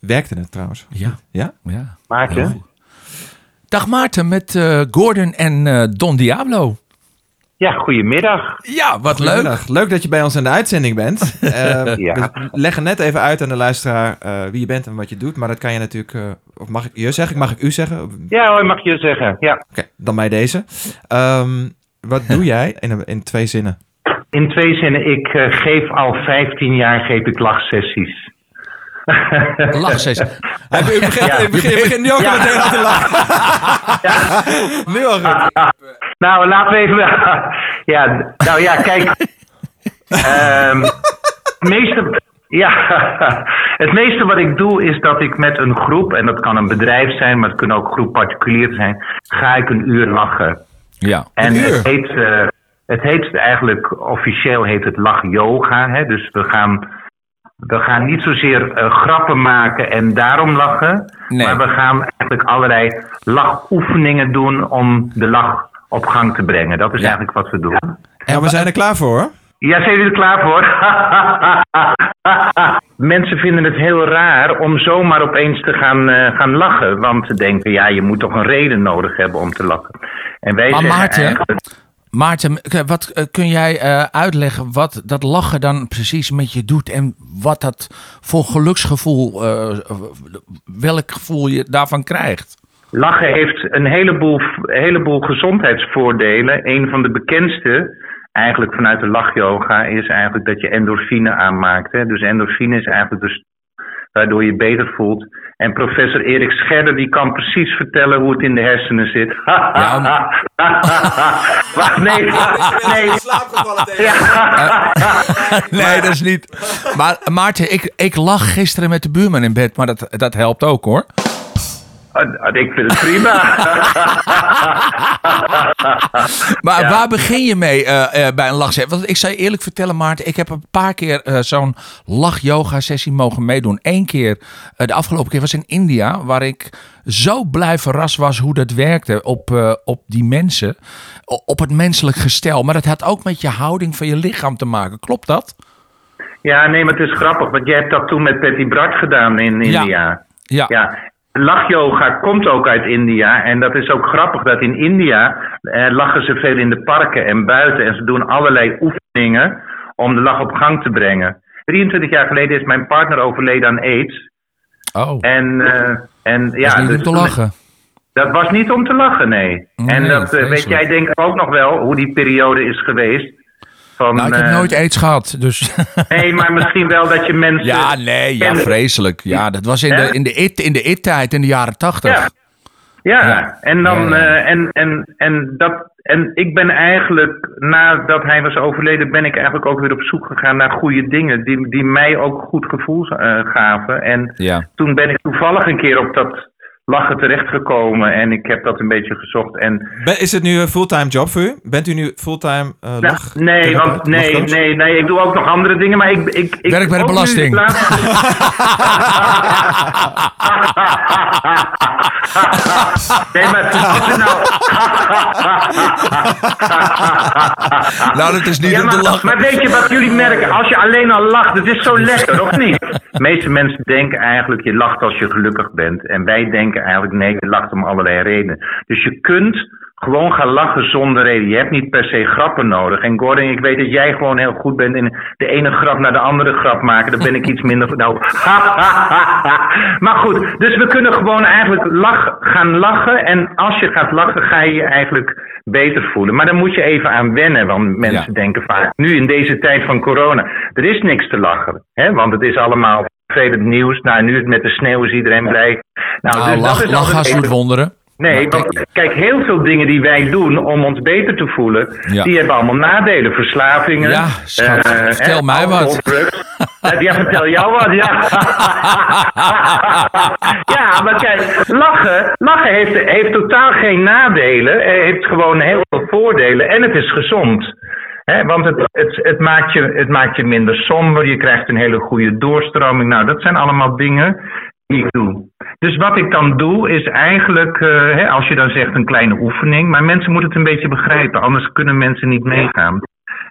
Werkte het trouwens? Ja. Ja? ja. Maarten? Dag Maarten met eh, Gordon en eh, Don Diablo. Ja, goedemiddag. Ja, wat leuk. Goedemiddag. Leuk dat je bij ons in de uitzending bent. Eh, Ja. We leggen net even uit aan de luisteraar eh, wie je bent en wat je doet. Maar dat kan je natuurlijk... eh, of mag ik je zeggen? Mag ik u zeggen? Oké, Ja hoor, mag je zeggen. Ja. dan bij deze. Ehm, wat doe jij in, in twee zinnen? In twee zinnen, ik eh, geef al 15 jaar geef ik lachsessies. Lachsessie. Hij u begint, Ja. nu ook Ja. meteen aan te lachen. nu al goed. Nou, laten we even... ja, nou ja, kijk. Ehm, het meeste... Ja, het meeste wat ik doe is dat ik met een groep, en dat kan een bedrijf zijn, maar het kunnen ook groep particulier zijn, ga ik een uur lachen. Ja. En uur? het heet, eh, het heet eigenlijk, officieel heet het lach yoga. Hè? Dus we gaan, we gaan niet zozeer eh, grappen maken en daarom lachen. Nee. Maar we gaan eigenlijk allerlei lachoefeningen doen om de lach op gang te brengen. Dat is Ja. eigenlijk wat we doen. Ja, we zijn er klaar voor hoor. Ja, zijn jullie er klaar voor? Mensen vinden het heel raar om zomaar opeens te gaan, eh, gaan lachen. Want ze denken, ja, je moet toch een reden nodig hebben om te lachen. En wij Maar Maarten, eigenlijk- Maarten, k- wat eh, kun jij eh, uitleggen wat dat lachen dan precies met je doet en wat dat voor geluksgevoel, eh, welk gevoel je daarvan krijgt? Lachen heeft een heleboel, heleboel gezondheidsvoordelen. Een van de bekendste, eigenlijk vanuit de lachyoga, is eigenlijk dat je endorfine aanmaakt. Hè? Dus endorfine is eigenlijk dus waardoor je beter voelt. En professor Erik Scherder die kan precies vertellen hoe het in de hersenen zit. Ja, Wacht, nee, nee. Ja. Nee, dat is niet. Maar Maarten, ik, ik lag gisteren met de buurman in bed, maar dat, dat helpt ook hoor. Ik vind het prima. Maar waar begin je mee eh, eh, bij een lachsessie? Want ik zou je eerlijk vertellen, Maarten, ik heb een paar keer eh, zo'n lach-yoga-sessie mogen meedoen. Eén keer, de afgelopen keer was in India, waar ik zo blij verrast was hoe dat werkte op, op die mensen, op het menselijk gestel. Maar dat had ook met je houding van je lichaam te maken. Klopt dat? Ja, nee, maar het is grappig, want jij hebt dat toen met Patty Bart gedaan in Ja. India. Ja. Ja, lachyoga komt ook uit India. En dat is ook grappig dat in India eh, lachen ze veel in de parken en buiten. En ze doen allerlei oefeningen om de lach op gang te brengen. 23 jaar geleden is mijn partner overleden aan AIDS. Oh, En, eh, en ja, dat is niet dus om te lachen. Dat was niet om te lachen, nee. Nee, en dat eh, weet jij denk ik ook nog wel, hoe die periode is geweest. Van, Nou, ik heb eh, nooit aids gehad, dus... Nee, maar misschien wel dat je mensen... Ja, nee, ja, vreselijk. Ja, dat was in de, in de it- in de it-tijd, in de jaren tachtig. Ja. Ja, Ja. en dan Ja, eh, en, en, en dat en ik ben eigenlijk nadat hij was overleden, ben ik eigenlijk ook weer op zoek gegaan naar goede dingen die, die mij ook goed gevoel eh, gaven. En Ja. toen ben ik toevallig een keer op dat lachen terechtgekomen en ik heb dat een beetje gezocht. En Ben- is het nu een fulltime job voor u? Bent u nu fulltime eh Nou, lach? nee, want, nee, lachcoach? nee, nee, ik doe ook nog andere dingen, maar ik... ik, ik Werk bij de belasting. nee, maar nou... Nou, dat is niet Ja, om te maar, lachen. maar weet je wat jullie merken? Als je alleen al lacht, het is zo lekker, of niet? De meeste mensen denken eigenlijk, je lacht als je gelukkig bent. En wij denken eigenlijk, nee, je lacht om allerlei redenen. Dus je kunt gewoon gaan lachen zonder reden. Je hebt niet per se grappen nodig. En Gordon, ik weet dat jij gewoon heel goed bent in de ene grap naar de andere grap maken. Daar ben ik iets minder... Nou, maar goed, dus we kunnen gewoon eigenlijk lach, gaan lachen. En als je gaat lachen, ga je je eigenlijk beter voelen. Maar dan moet je even aan wennen, want mensen Ja. denken vaak... Nu in deze tijd van corona, er is niks te lachen. Hè? Want het is allemaal vervelend nieuws. Nou, nu met de sneeuw is iedereen blij. Nou, Nou, dus dat lach, is lach als wonderen. Nee, want kijk, heel veel dingen die wij doen om ons beter te voelen, Ja. die hebben allemaal nadelen. Verslavingen. Ja, schat, eh, vertel hè, mij wat. Eh, Ja, vertel jou wat, ja. ja, maar kijk, lachen, lachen heeft, heeft totaal geen nadelen. Het heeft gewoon heel veel voordelen en het is gezond. Want het, het, het, maakt je, het maakt je minder somber, je krijgt een hele goede doorstroming. Nou, dat zijn allemaal dingen doe. Dus wat ik dan doe is eigenlijk, eh, hè, als je dan zegt een kleine oefening, maar mensen moeten het een beetje begrijpen, anders kunnen mensen niet meegaan.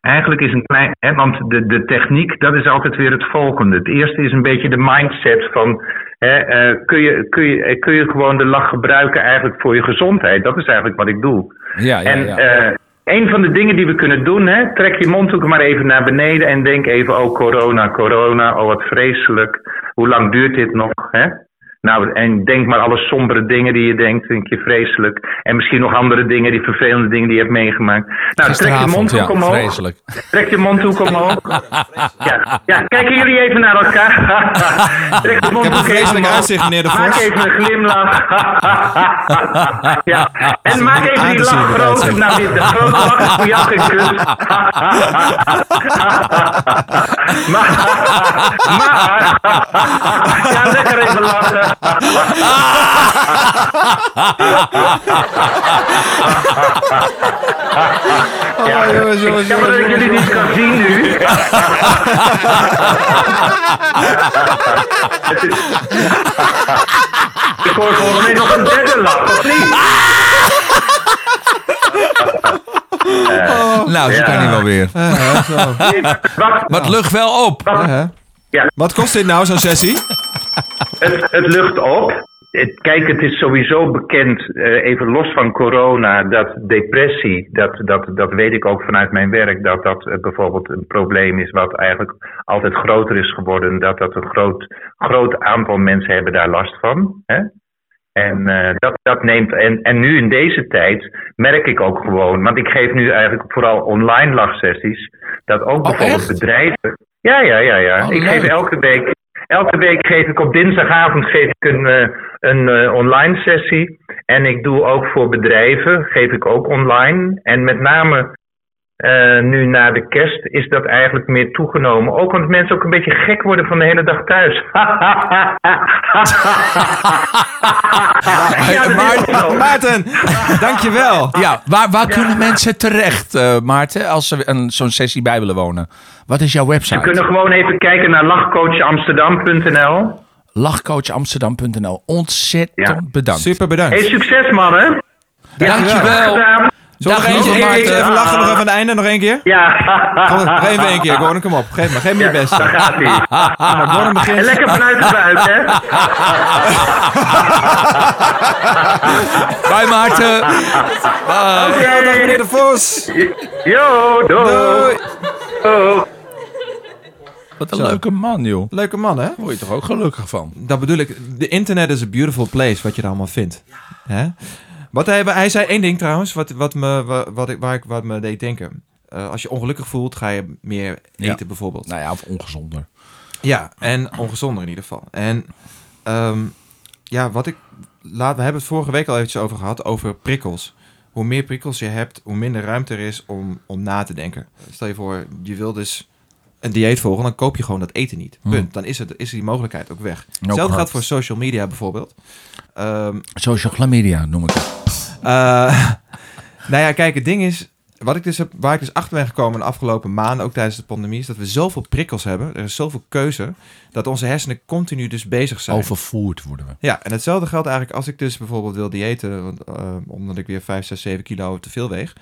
Eigenlijk is een klein, hè, want de, de techniek, dat is altijd weer het volgende. Het eerste is een beetje de mindset van, hè, eh, kun, je, kun, je, eh, kun je gewoon de lach gebruiken eigenlijk voor je gezondheid? Dat is eigenlijk wat ik doe. Ja, ja, en ja. Een van de dingen die we kunnen doen, hè, trek je mondhoeken maar even naar beneden en denk even, oh corona, corona, oh wat vreselijk. Hoe lang duurt dit nog? Hè? Nou, en denk maar alle sombere dingen die je denkt, denk je vreselijk. En misschien nog andere dingen, die vervelende dingen die je hebt meegemaakt. Nou, trek je mondhoek ja, omhoog. vreselijk. Trek je mondhoek omhoog. Ja, ja, kijken jullie even naar elkaar. Trek je Ik heb mondhoek een even vreselijk omhoog. meneer de Maak Vos. even een glimlach. ja. En maak even die lach groot. Nou, die, de grote lach is voor jou maar, maar, ja, lekker even lachen. Ja, Oh, jongens, jongens, jammer dat ik jongens, jullie niet kan zien nu. Ik hoor volgens mij nog een derde lach, of niet? Nou, ze Ja. kan niet wel weer. Wacht, Maar het lucht wel op. Hè? Ja. Wat kost dit nou, zo'n sessie? Het, het lucht op. Kijk, het is sowieso bekend, eh, even los van corona, dat depressie, dat, dat, dat weet ik ook vanuit mijn werk, dat dat eh, bijvoorbeeld een probleem is wat eigenlijk altijd groter is geworden. Dat dat een groot, groot aantal mensen hebben daar last van. Hè? En, eh, dat, dat neemt, en, en nu in deze tijd merk ik ook gewoon, want ik geef nu eigenlijk vooral online lachsessies, dat ook bijvoorbeeld echt? bedrijven. Ja, ja, ja, ja. Oh, ik leuk. geef elke week, elke week geef ik op dinsdagavond geef ik een, eh, een eh, online sessie. En ik doe ook voor bedrijven, geef ik ook online. En met name eh, nu na de kerst is dat eigenlijk meer toegenomen. Ook omdat mensen ook een beetje gek worden van de hele dag thuis. ja, Maarten. Maarten, dankjewel. Ja, waar, waar kunnen mensen terecht, eh, Maarten, als ze een, zo'n sessie bij willen wonen? Wat is jouw Ze website? kunnen gewoon even kijken naar lachcoachamsterdam.nl. Lachcoachamsterdam.nl. Ontzettend Ja. bedankt. Super bedankt. Hey, succes mannen. Dankjewel. Gedaan. Zullen we nog lieve even, Maarten. even lachen nog even aan het einde, nog één keer? Ja. Kom, nog even één keer, Gordon, kom op. Geef maar, geef me je beste. Daar gaat hij. Maar Gordon En begint. lekker vanuit de buik, hè? Bye Maarten. Ja, dag meneer de Vos. Yo, doei. Doei. Doei. Wat een leuke man, joh. Leuke man, hè? Word je toch ook gelukkig van? Dat bedoel ik. De internet is a beautiful place, wat je er allemaal vindt. Hè? Wat hij, hij zei één ding trouwens, wat, wat, me, wat, ik, waar ik, wat me deed denken. Eh, als je ongelukkig voelt, ga je meer eten Ja. bijvoorbeeld. Nou ja, of ongezonder. Ja, en ongezonder in ieder geval. En ehm, ja, wat ik... Laat, we hebben het vorige week al eventjes over gehad, over prikkels. Hoe meer prikkels je hebt, hoe minder ruimte er is om, om na te denken. Stel je voor, je wil dus een dieet volgen, dan koop je gewoon dat eten niet. Hmm. Punt. Dan is, het, is die mogelijkheid ook weg. No Hetzelfde geldt voor social media bijvoorbeeld. Ehm, Social chlamydia noem ik het. eh, nou ja, kijk, het ding is, wat ik dus heb, waar ik dus achter ben gekomen de afgelopen maanden, ook tijdens de pandemie, is dat we zoveel prikkels hebben, er is zoveel keuze, dat onze hersenen continu dus bezig zijn. Overvoerd worden we. Ja, en hetzelfde geldt eigenlijk als ik dus bijvoorbeeld wil diëten, want, eh, omdat ik weer 5, 6, 7 kilo te veel weeg.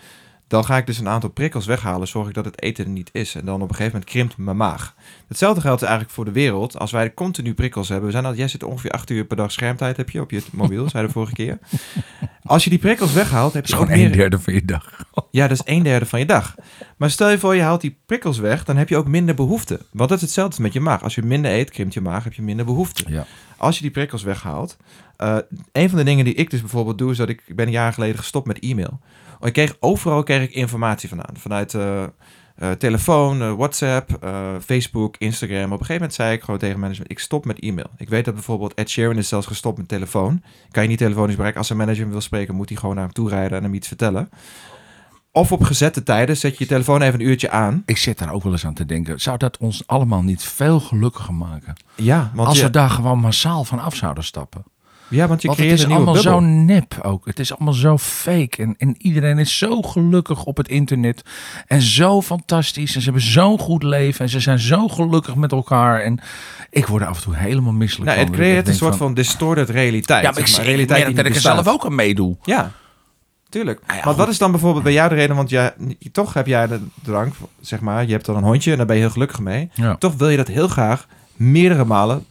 Dan ga ik dus een aantal prikkels weghalen, zorg ik dat het eten er niet is. En dan op een gegeven moment krimpt mijn maag. Hetzelfde geldt eigenlijk voor de wereld. Als wij continu prikkels hebben, we zijn al, jij zit ongeveer 8 uur per dag schermtijd heb je op je mobiel, zei de vorige keer. Als je die prikkels weghaalt, heb je gewoon een meer... derde van je dag. Ja, dat is een derde van je dag. Maar stel je voor, je haalt die prikkels weg, dan heb je ook minder behoefte. Want dat is hetzelfde met je maag. Als je minder eet, krimpt je maag, heb je minder behoefte. Ja. Als je die prikkels weghaalt. Eh een van de dingen die ik dus bijvoorbeeld doe, is dat ik, ik ben een jaar geleden gestopt met e-mail. Ik kreeg overal kreeg ik informatie vandaan. Vanuit eh, eh, telefoon, WhatsApp, Facebook, Instagram. Op een gegeven moment zei ik gewoon tegen management, ik stop met e-mail. Ik weet dat bijvoorbeeld Ed Sheeran is zelfs gestopt met telefoon. Kan je niet telefonisch bereiken. Als een manager wil spreken, moet hij gewoon naar hem toe rijden en hem iets vertellen. Of op gezette tijden zet je je telefoon even een uurtje aan. Ik zit daar ook wel eens aan te denken. Zou dat ons allemaal niet veel gelukkiger maken? Ja, want Als je, we daar gewoon massaal van af zouden stappen. Ja, want je Want het creëert is een nieuwe allemaal bubbel. zo nep ook. Het is allemaal zo fake. En, en iedereen is zo gelukkig op het internet. En zo fantastisch. En ze hebben zo'n goed leven. En ze zijn zo gelukkig met elkaar. En ik word er af en toe helemaal misselijk Nou, van. het creëert een soort van distorted realiteit. Ja, maar ik, zeg realiteit die dat ik er zelf ook aan meedoe. Ja, tuurlijk. Ah ja, maar wat is dan bijvoorbeeld bij jou de reden? Want jij, toch heb jij de drank, zeg maar. Je hebt dan een hondje en daar ben je heel gelukkig mee. Ja. Toch wil je dat heel graag meerdere malen,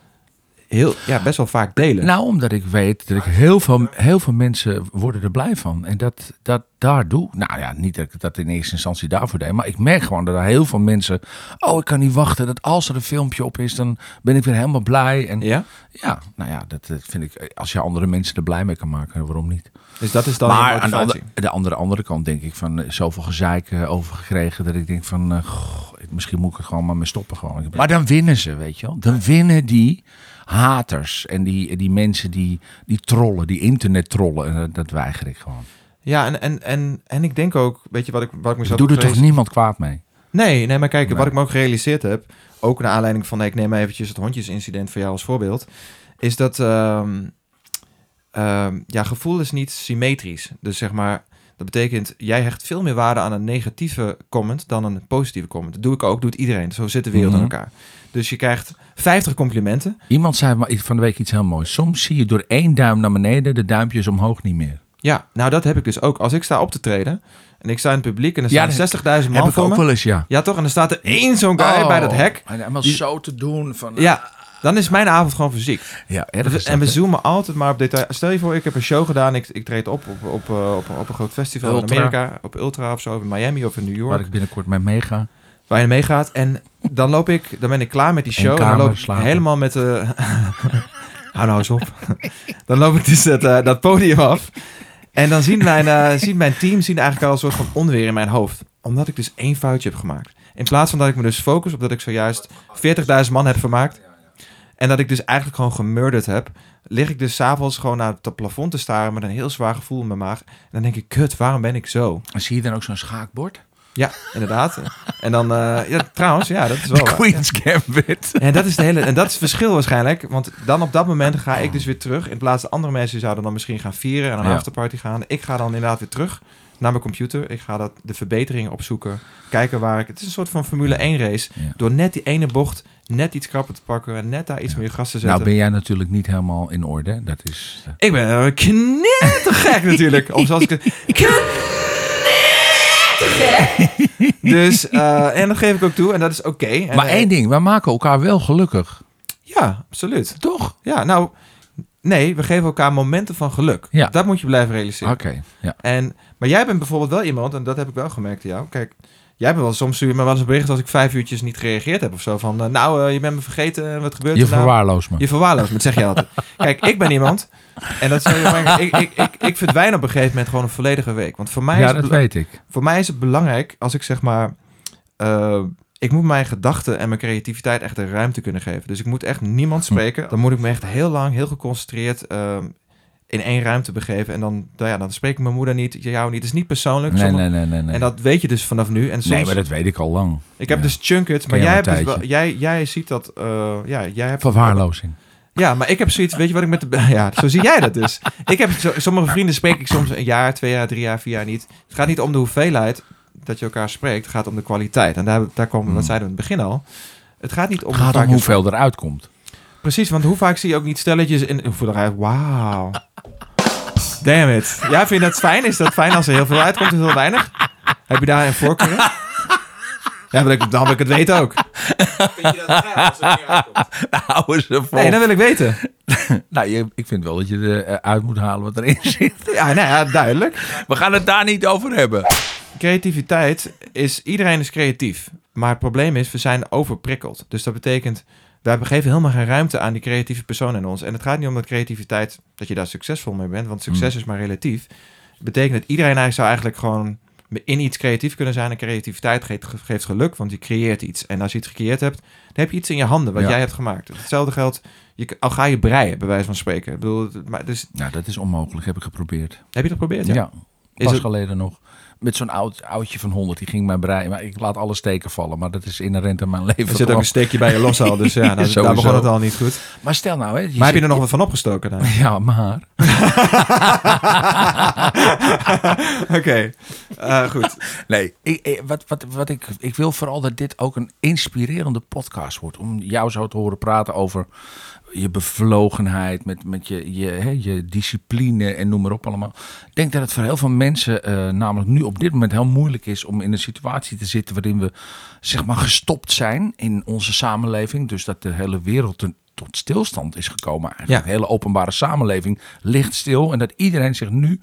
heel, ja, best wel vaak delen. Nou, omdat ik weet dat ik heel veel, heel veel mensen worden er blij van. En dat, dat daar doe. Nou ja, niet dat ik dat in eerste instantie daarvoor deed. Maar ik merk gewoon dat er heel veel mensen. Oh, ik kan niet wachten. Dat als er een filmpje op is, dan ben ik weer helemaal blij. En ja, ja? nou ja, dat, dat vind ik. Als je andere mensen er blij mee kan maken, waarom niet? Dus dat is dan maar aan de, andere, de andere, andere kant denk ik van eh, zoveel gezeik eh, over gekregen. Dat ik denk van. eh, goh, misschien moet ik er gewoon maar mee stoppen. Gewoon. Maar dan winnen ze, weet je wel. Dan winnen die haters en die, die mensen die, die trollen, die internet trollen. En dat, weiger ik gewoon. Ja, en, en, en, en ik denk ook, weet je wat ik, wat ik mezelf Doe er toch niemand kwaad mee? Nee, nee, maar kijk, Nee. wat ik me ook gerealiseerd heb, ook naar aanleiding van, nee, ik neem eventjes het hondjesincident voor jou als voorbeeld, is dat, ehm, ehm, ja, gevoel is niet symmetrisch. Dus zeg maar, dat betekent, jij hecht veel meer waarde aan een negatieve comment dan een positieve comment. Dat doe ik ook, doet iedereen. Zo zit de wereld in elkaar. Dus je krijgt 50 complimenten. Iemand zei van de week iets heel moois. Soms zie je door één duim naar beneden de duimpjes omhoog niet meer. Ja, nou dat heb ik dus ook. Als ik sta op te treden en ik sta in het publiek en er staan dat 60.000 man Heb ik ook me. wel eens, ja. Ja, toch? En er staat er één zo'n guy Oh. bij dat hek. En zo te doen. Van, Ja, dan is mijn avond gewoon fysiek. ja erg En we zoomen altijd maar op detail. Stel je voor, ik heb een show gedaan. Ik, ik treed op op, op, eh, op, op een groot festival Ultra. in Amerika. Op Ultra of zo, of in Miami of in New York. Waar ik binnenkort mee meega. Waar je meegaat. En dan loop ik, dan ben ik klaar met die show. En dan loop ik slapen. helemaal met de... Hou nou eens op. dan loop ik dus dat, eh, dat podium af. En dan zien mijn, eh, zien mijn team zien eigenlijk al een soort van onweer in mijn hoofd. Omdat ik dus één foutje heb gemaakt. In plaats van dat ik me dus focus op dat ik zojuist 40.000 man heb vermaakt. En dat ik dus eigenlijk gewoon gemurderd heb. Lig ik dus s'avonds gewoon naar het plafond te staren met een heel zwaar gevoel in mijn maag. En dan denk ik, kut, waarom ben ik zo? En zie je dan ook zo'n schaakbord? Ja, inderdaad. En dan, eh, ja, trouwens, ja, dat is wel De. Queen's Gambit. En dat is, de hele, en dat is het verschil waarschijnlijk. Want dan op dat moment ga ik dus weer terug. In plaats van andere mensen zouden dan misschien gaan vieren en een Ja. afterparty gaan. Ik ga dan inderdaad weer terug naar mijn computer. Ik ga dat, de verbeteringen opzoeken. Kijken waar ik... Het is een soort van Formule 1 race. Ja. Door net die ene bocht net iets krapper te pakken. En net daar iets meer gas te zetten. Nou ben jij natuurlijk niet helemaal in orde. Dat is... eh, Ik ben uh, knettergek natuurlijk. Of zoals ik! Dus, eh, en dat geef ik ook toe. En dat is oké. En, maar eh, één ding, wij maken elkaar wel gelukkig. Ja, absoluut. Toch? Ja, nou... Nee, we geven elkaar momenten van geluk. Ja. Dat moet je blijven realiseren. Oké, ja. En, maar jij bent bijvoorbeeld wel iemand, en dat heb ik wel gemerkt aan jou. Kijk, jij bent wel soms stuur je me wel eens een bericht als ik vijf uurtjes niet gereageerd heb of zo. Van, eh, nou, eh, je bent me vergeten, en wat gebeurt Je er nou? verwaarloost me. Je verwaarloost me, zeg je altijd. Kijk, ik ben iemand, en dat zeg je, ik, ik, ik, ik verdwijn op een gegeven moment gewoon een volledige week. Want voor mij, Ja, is, dat weet ik. voor mij is het belangrijk als ik zeg maar... eh, ik moet mijn gedachten en mijn creativiteit echt de ruimte kunnen geven. Dus ik moet echt niemand Hm. spreken. Dan moet ik me echt heel lang, heel geconcentreerd... in één ruimte begeven. En dan, nou ja, dan spreek ik mijn moeder niet, jou niet. Het is niet persoonlijk. Nee, Sommige- nee, nee, nee. nee. En dat weet je dus vanaf nu. En soms, nee, maar dat weet ik al lang. ik heb ja. dus Chunkit, maar jij, hebt dus wel, jij, jij ziet dat, eh, ja, jij hebt... Verwaarlozing. Ja, maar ik heb zoiets, weet je wat ik met de... Ja, zo zie jij dat dus. Ik heb, sommige vrienden spreek ik soms een jaar, twee jaar, drie jaar, vier jaar niet. Het gaat niet om de hoeveelheid dat je elkaar spreekt. Het gaat om de kwaliteit. En daar, daar komen, dat zeiden we in het begin al. Het gaat niet om... Het gaat hoe om hoeveel eruit komt. Precies, want hoe vaak zie je ook niet stelletjes in... Wauw. Damn it. Ja, vind je dat fijn? Is dat fijn als er heel veel uitkomt en heel weinig? Heb je daar een voorkeur in? Ja, wil ik, dan wil ik het weten ook. Vind je dat erg als er meer uitkomt? Houden ze vol. Nee, dat wil ik weten. Nou, je, ik vind wel dat je eruit moet halen wat erin zit. Ja, nou ja, duidelijk. We gaan het daar niet over hebben. creativiteit is, iedereen is creatief. Maar het probleem is, we zijn overprikkeld. Dus dat betekent, wij geven helemaal geen ruimte aan die creatieve persoon in ons. En het gaat niet om dat creativiteit, dat je daar succesvol mee bent. Want succes Mm. is maar relatief. Het betekent dat iedereen eigenlijk zou eigenlijk gewoon in iets creatief kunnen zijn. En creativiteit geeft, geeft geluk, want je creëert iets. En als je iets gecreëerd hebt, dan heb je iets in je handen wat Ja. jij hebt gemaakt. Hetzelfde geldt, je, al ga je breien, bij wijze van spreken. Ik bedoel, maar dus, Nou, dat is onmogelijk, heb ik geprobeerd. heb je dat geprobeerd? Ja, Ja. pas het- geleden nog. Met zo'n oud, oudje van 100, die ging mij breien. Maar ik laat alle steken vallen, maar dat is inherent aan mijn leven. Er zit ook een steekje bij je los al, dus ja, nou, daar begon het al niet goed. Maar stel nou, hè. je Maar heb je er nog wat van opgestoken dan? Ja, maar... Oké, Eh, goed. Nee, ik- wat, wat, wat ik, ik wil vooral dat dit ook een inspirerende podcast wordt. Om jou zo te horen praten over je bevlogenheid, met, met je, je, hè, je discipline en noem maar op allemaal. Ik denk dat het voor heel veel mensen eh, namelijk nu op dit moment heel moeilijk is om in een situatie te zitten waarin we zeg maar gestopt zijn in onze samenleving. Dus dat de hele wereld tot stilstand is gekomen. Eigenlijk. Ja. De hele openbare samenleving ligt stil. En dat iedereen zich nu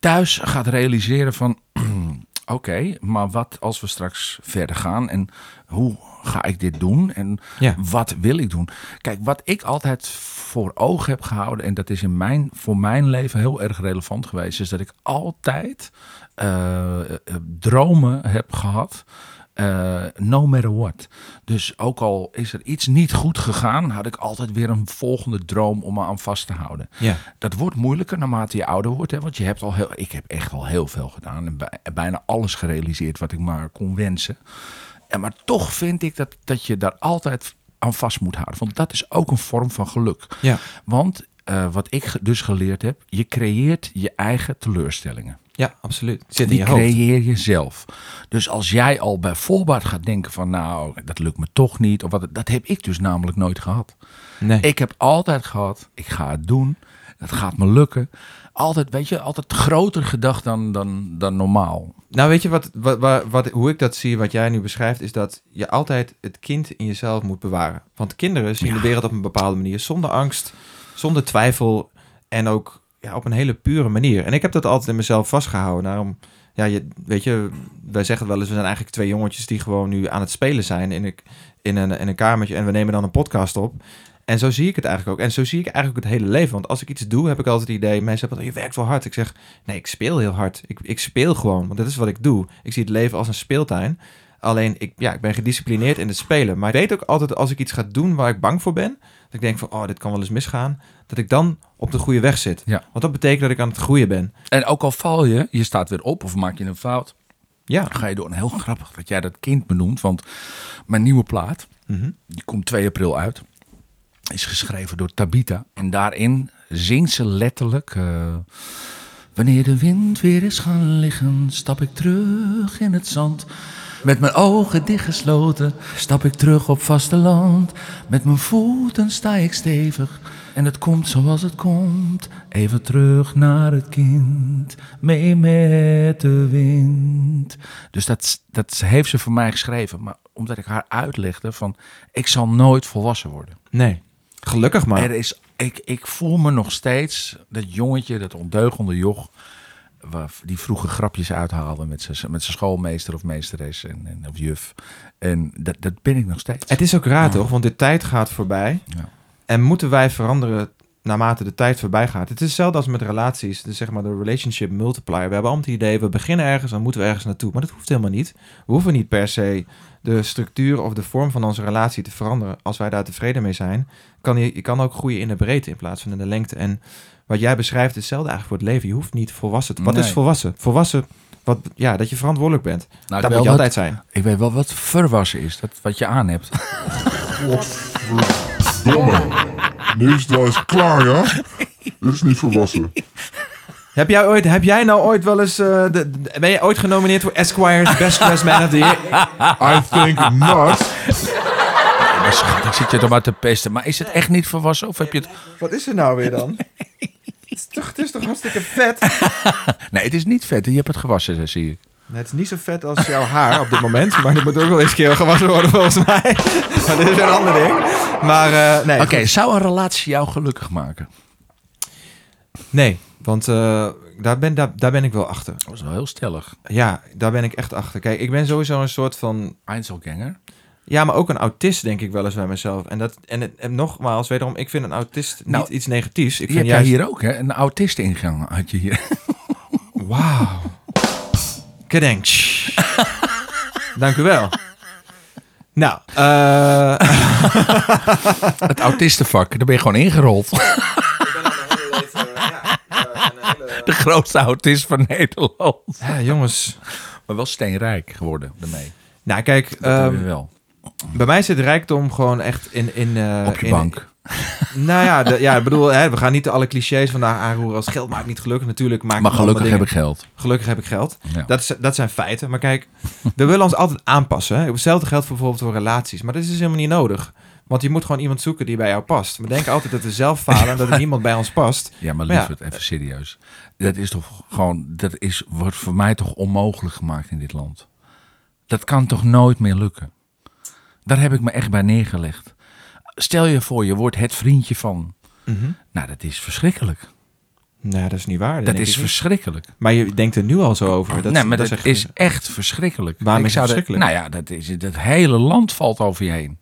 thuis gaat realiseren van... Oké, maar wat als we straks verder gaan en hoe ga ik dit doen en Ja. wat wil ik doen? Kijk, wat ik altijd voor ogen heb gehouden en dat is in mijn, voor mijn leven heel erg relevant geweest, is dat ik altijd eh, eh, dromen heb gehad. Eh, no matter what. Dus ook al is er iets niet goed gegaan, had ik altijd weer een volgende droom om me aan vast te houden. Ja. Dat wordt moeilijker naarmate je ouder wordt. Hè? Want je hebt al heel, ik heb echt al heel veel gedaan. En bij- bijna alles gerealiseerd wat ik maar kon wensen. En maar toch vind ik dat, dat je daar altijd aan vast moet houden. Want dat is ook een vorm van geluk. Ja. Want eh, wat ik dus geleerd heb, je creëert je eigen teleurstellingen. Ja, absoluut. Zit in Die je hoofd. creëer je zelf. Dus als jij al bij voorbaat gaat denken van nou, dat lukt me toch niet. Of wat, dat heb ik dus namelijk nooit gehad. Nee. Ik heb altijd gehad, ik ga het doen. Het gaat me lukken. Altijd, weet je, altijd groter gedacht dan, dan, dan normaal. Nou, weet je wat, wat, wat, wat- hoe ik dat zie, wat jij nu beschrijft, is dat je altijd het kind in jezelf moet bewaren. Want kinderen zien de wereld op een bepaalde manier, zonder angst, zonder twijfel en ook op een hele pure manier. En ik heb dat altijd in mezelf vastgehouden. Daarom, ja, je, weet je, wij zeggen wel eens, we zijn eigenlijk twee jongetjes die gewoon nu aan het spelen zijn in een, in een, in een kamertje en we nemen dan een podcast op. En zo zie ik het eigenlijk ook. En zo zie ik eigenlijk het hele leven. Want als ik iets doe, heb ik altijd het idee... Mensen hebben, je werkt wel hard. Ik zeg, nee, ik speel heel hard. Ik, ik speel gewoon, want dat is wat ik doe. Ik zie het leven als een speeltuin. Alleen, ik, ja, ik ben gedisciplineerd in het spelen. Maar ik weet ook altijd, als ik iets ga doen waar ik bang voor ben... dat ik denk van, oh, dit kan wel eens misgaan... dat ik dan op de goede weg zit. Ja. Want dat betekent dat ik aan het groeien ben. En ook al val je, je staat weer op of maak je een fout. Ja. Dan ga je door. En heel grappig dat jij dat kind benoemt. Want mijn nieuwe plaat, Mhm. die komt 2 april uit. Is geschreven door Tabita. En daarin zingt ze letterlijk... eh, Wanneer de wind weer is gaan liggen, stap ik terug in het zand. Met mijn ogen dichtgesloten, stap ik terug op vasteland. Met mijn voeten sta ik stevig en het komt zoals het komt. Even terug naar het kind, mee met de wind. Dus dat, dat heeft ze voor mij geschreven. Maar omdat ik haar uitlegde van, ik zal nooit volwassen worden. Nee. Gelukkig maar. Er is, ik, ik voel me nog steeds dat jongetje, dat ondeugende joch, waar, die vroeger grapjes uithaalde met zijn met zijn schoolmeester of meesteres en, en, of juf. En dat, dat ben ik nog steeds. Het is ook raar toch? Want de tijd gaat voorbij. Ja. En moeten wij veranderen naarmate de tijd voorbij gaat. Het is hetzelfde als met relaties. Dus zeg maar de relationship multiplier. We hebben allemaal het idee, we beginnen ergens, dan moeten we ergens naartoe. Maar dat hoeft helemaal niet. We hoeven niet per se de structuur of de vorm van onze relatie te veranderen. Als wij daar tevreden mee zijn, kan je, je kan ook groeien in de breedte in plaats van in de lengte. En wat jij beschrijft is hetzelfde eigenlijk voor het leven. Je hoeft niet volwassen te... Wat Nee. is volwassen? Volwassen, wat, ja, dat je verantwoordelijk bent. Nou, dat moet je altijd zijn. Ik weet wel wat verwassen is, dat, wat je aan hebt. Domme. Niks, dat is klaar, ja? Dit is niet volwassen. Heb jij, ooit, heb jij nou ooit wel eens... eh, de, de- ben je ooit genomineerd voor Esquire's Best Dressed Man of the Year? I think not. Maar schat, ik zit je toch maar te pesten. Maar is het echt niet volwassen? Of heb je het... Wat is er nou weer dan? het, is toch, het is toch hartstikke vet? Nee, het is niet vet. Je hebt het gewassen, zie ik. Nee, het is niet zo vet als jouw haar op dit moment. Maar dit moet ook wel eens een keer gewassen worden volgens mij. maar dit is een ander ding. Maar eh, nee. Oké, zou een relatie jou gelukkig maken? Nee, want eh, daar, ben, daar, daar ben ik wel achter. Dat is wel heel stellig. Ja, daar ben ik echt achter. Kijk, ik ben sowieso een soort van... Einzelganger. Ja, maar ook een autist denk ik wel eens bij mezelf. En, dat, en, het- en nogmaals, wederom, ik vind een autist Nou, niet iets negatiefs. Ik vind juist... hier ook, hè? Een autist-ingang had je hier. Wauw. Kedenk. Dank u wel. Nou, eh... Het autistenvak, daar ben je gewoon ingerold. De grootste autist van Nederland. ja, jongens. Maar wel steenrijk geworden daarmee. Nou, kijk, Dat hebben ehm, we wel. bij mij zit rijkdom gewoon echt in... in eh, Op je in- bank. Nou ja, de, ja ik bedoel, hè, we gaan niet alle clichés vandaag aanroeren als geld maakt niet gelukkig. Natuurlijk maakt Maar het gelukkig heb ik geld. Gelukkig heb ik geld. Ja. Dat, is, dat zijn feiten. Maar kijk, we willen ons altijd aanpassen. Hè. Hetzelfde geldt voor bijvoorbeeld voor relaties. Maar dat is dus helemaal niet nodig. Want je moet gewoon iemand zoeken die bij jou past. We denken altijd dat we zelf falen en dat er niemand bij ons past. Ja, maar ja. lieverd, even serieus. Dat is toch gewoon, dat is, wordt voor mij toch onmogelijk gemaakt in dit land. Dat kan toch nooit meer lukken. Daar heb ik me echt bij neergelegd. Stel je voor, je wordt het vriendje van. Mhm. Nou, dat is verschrikkelijk. Nee, dat is niet waar. Dat is verschrikkelijk. Maar je denkt er nu al zo over. Dat, nee, maar dat, is echt verschrikkelijk. Waarom Ik is zou dat- verschrikkelijk? nou ja, dat is, dat hele land valt over je heen.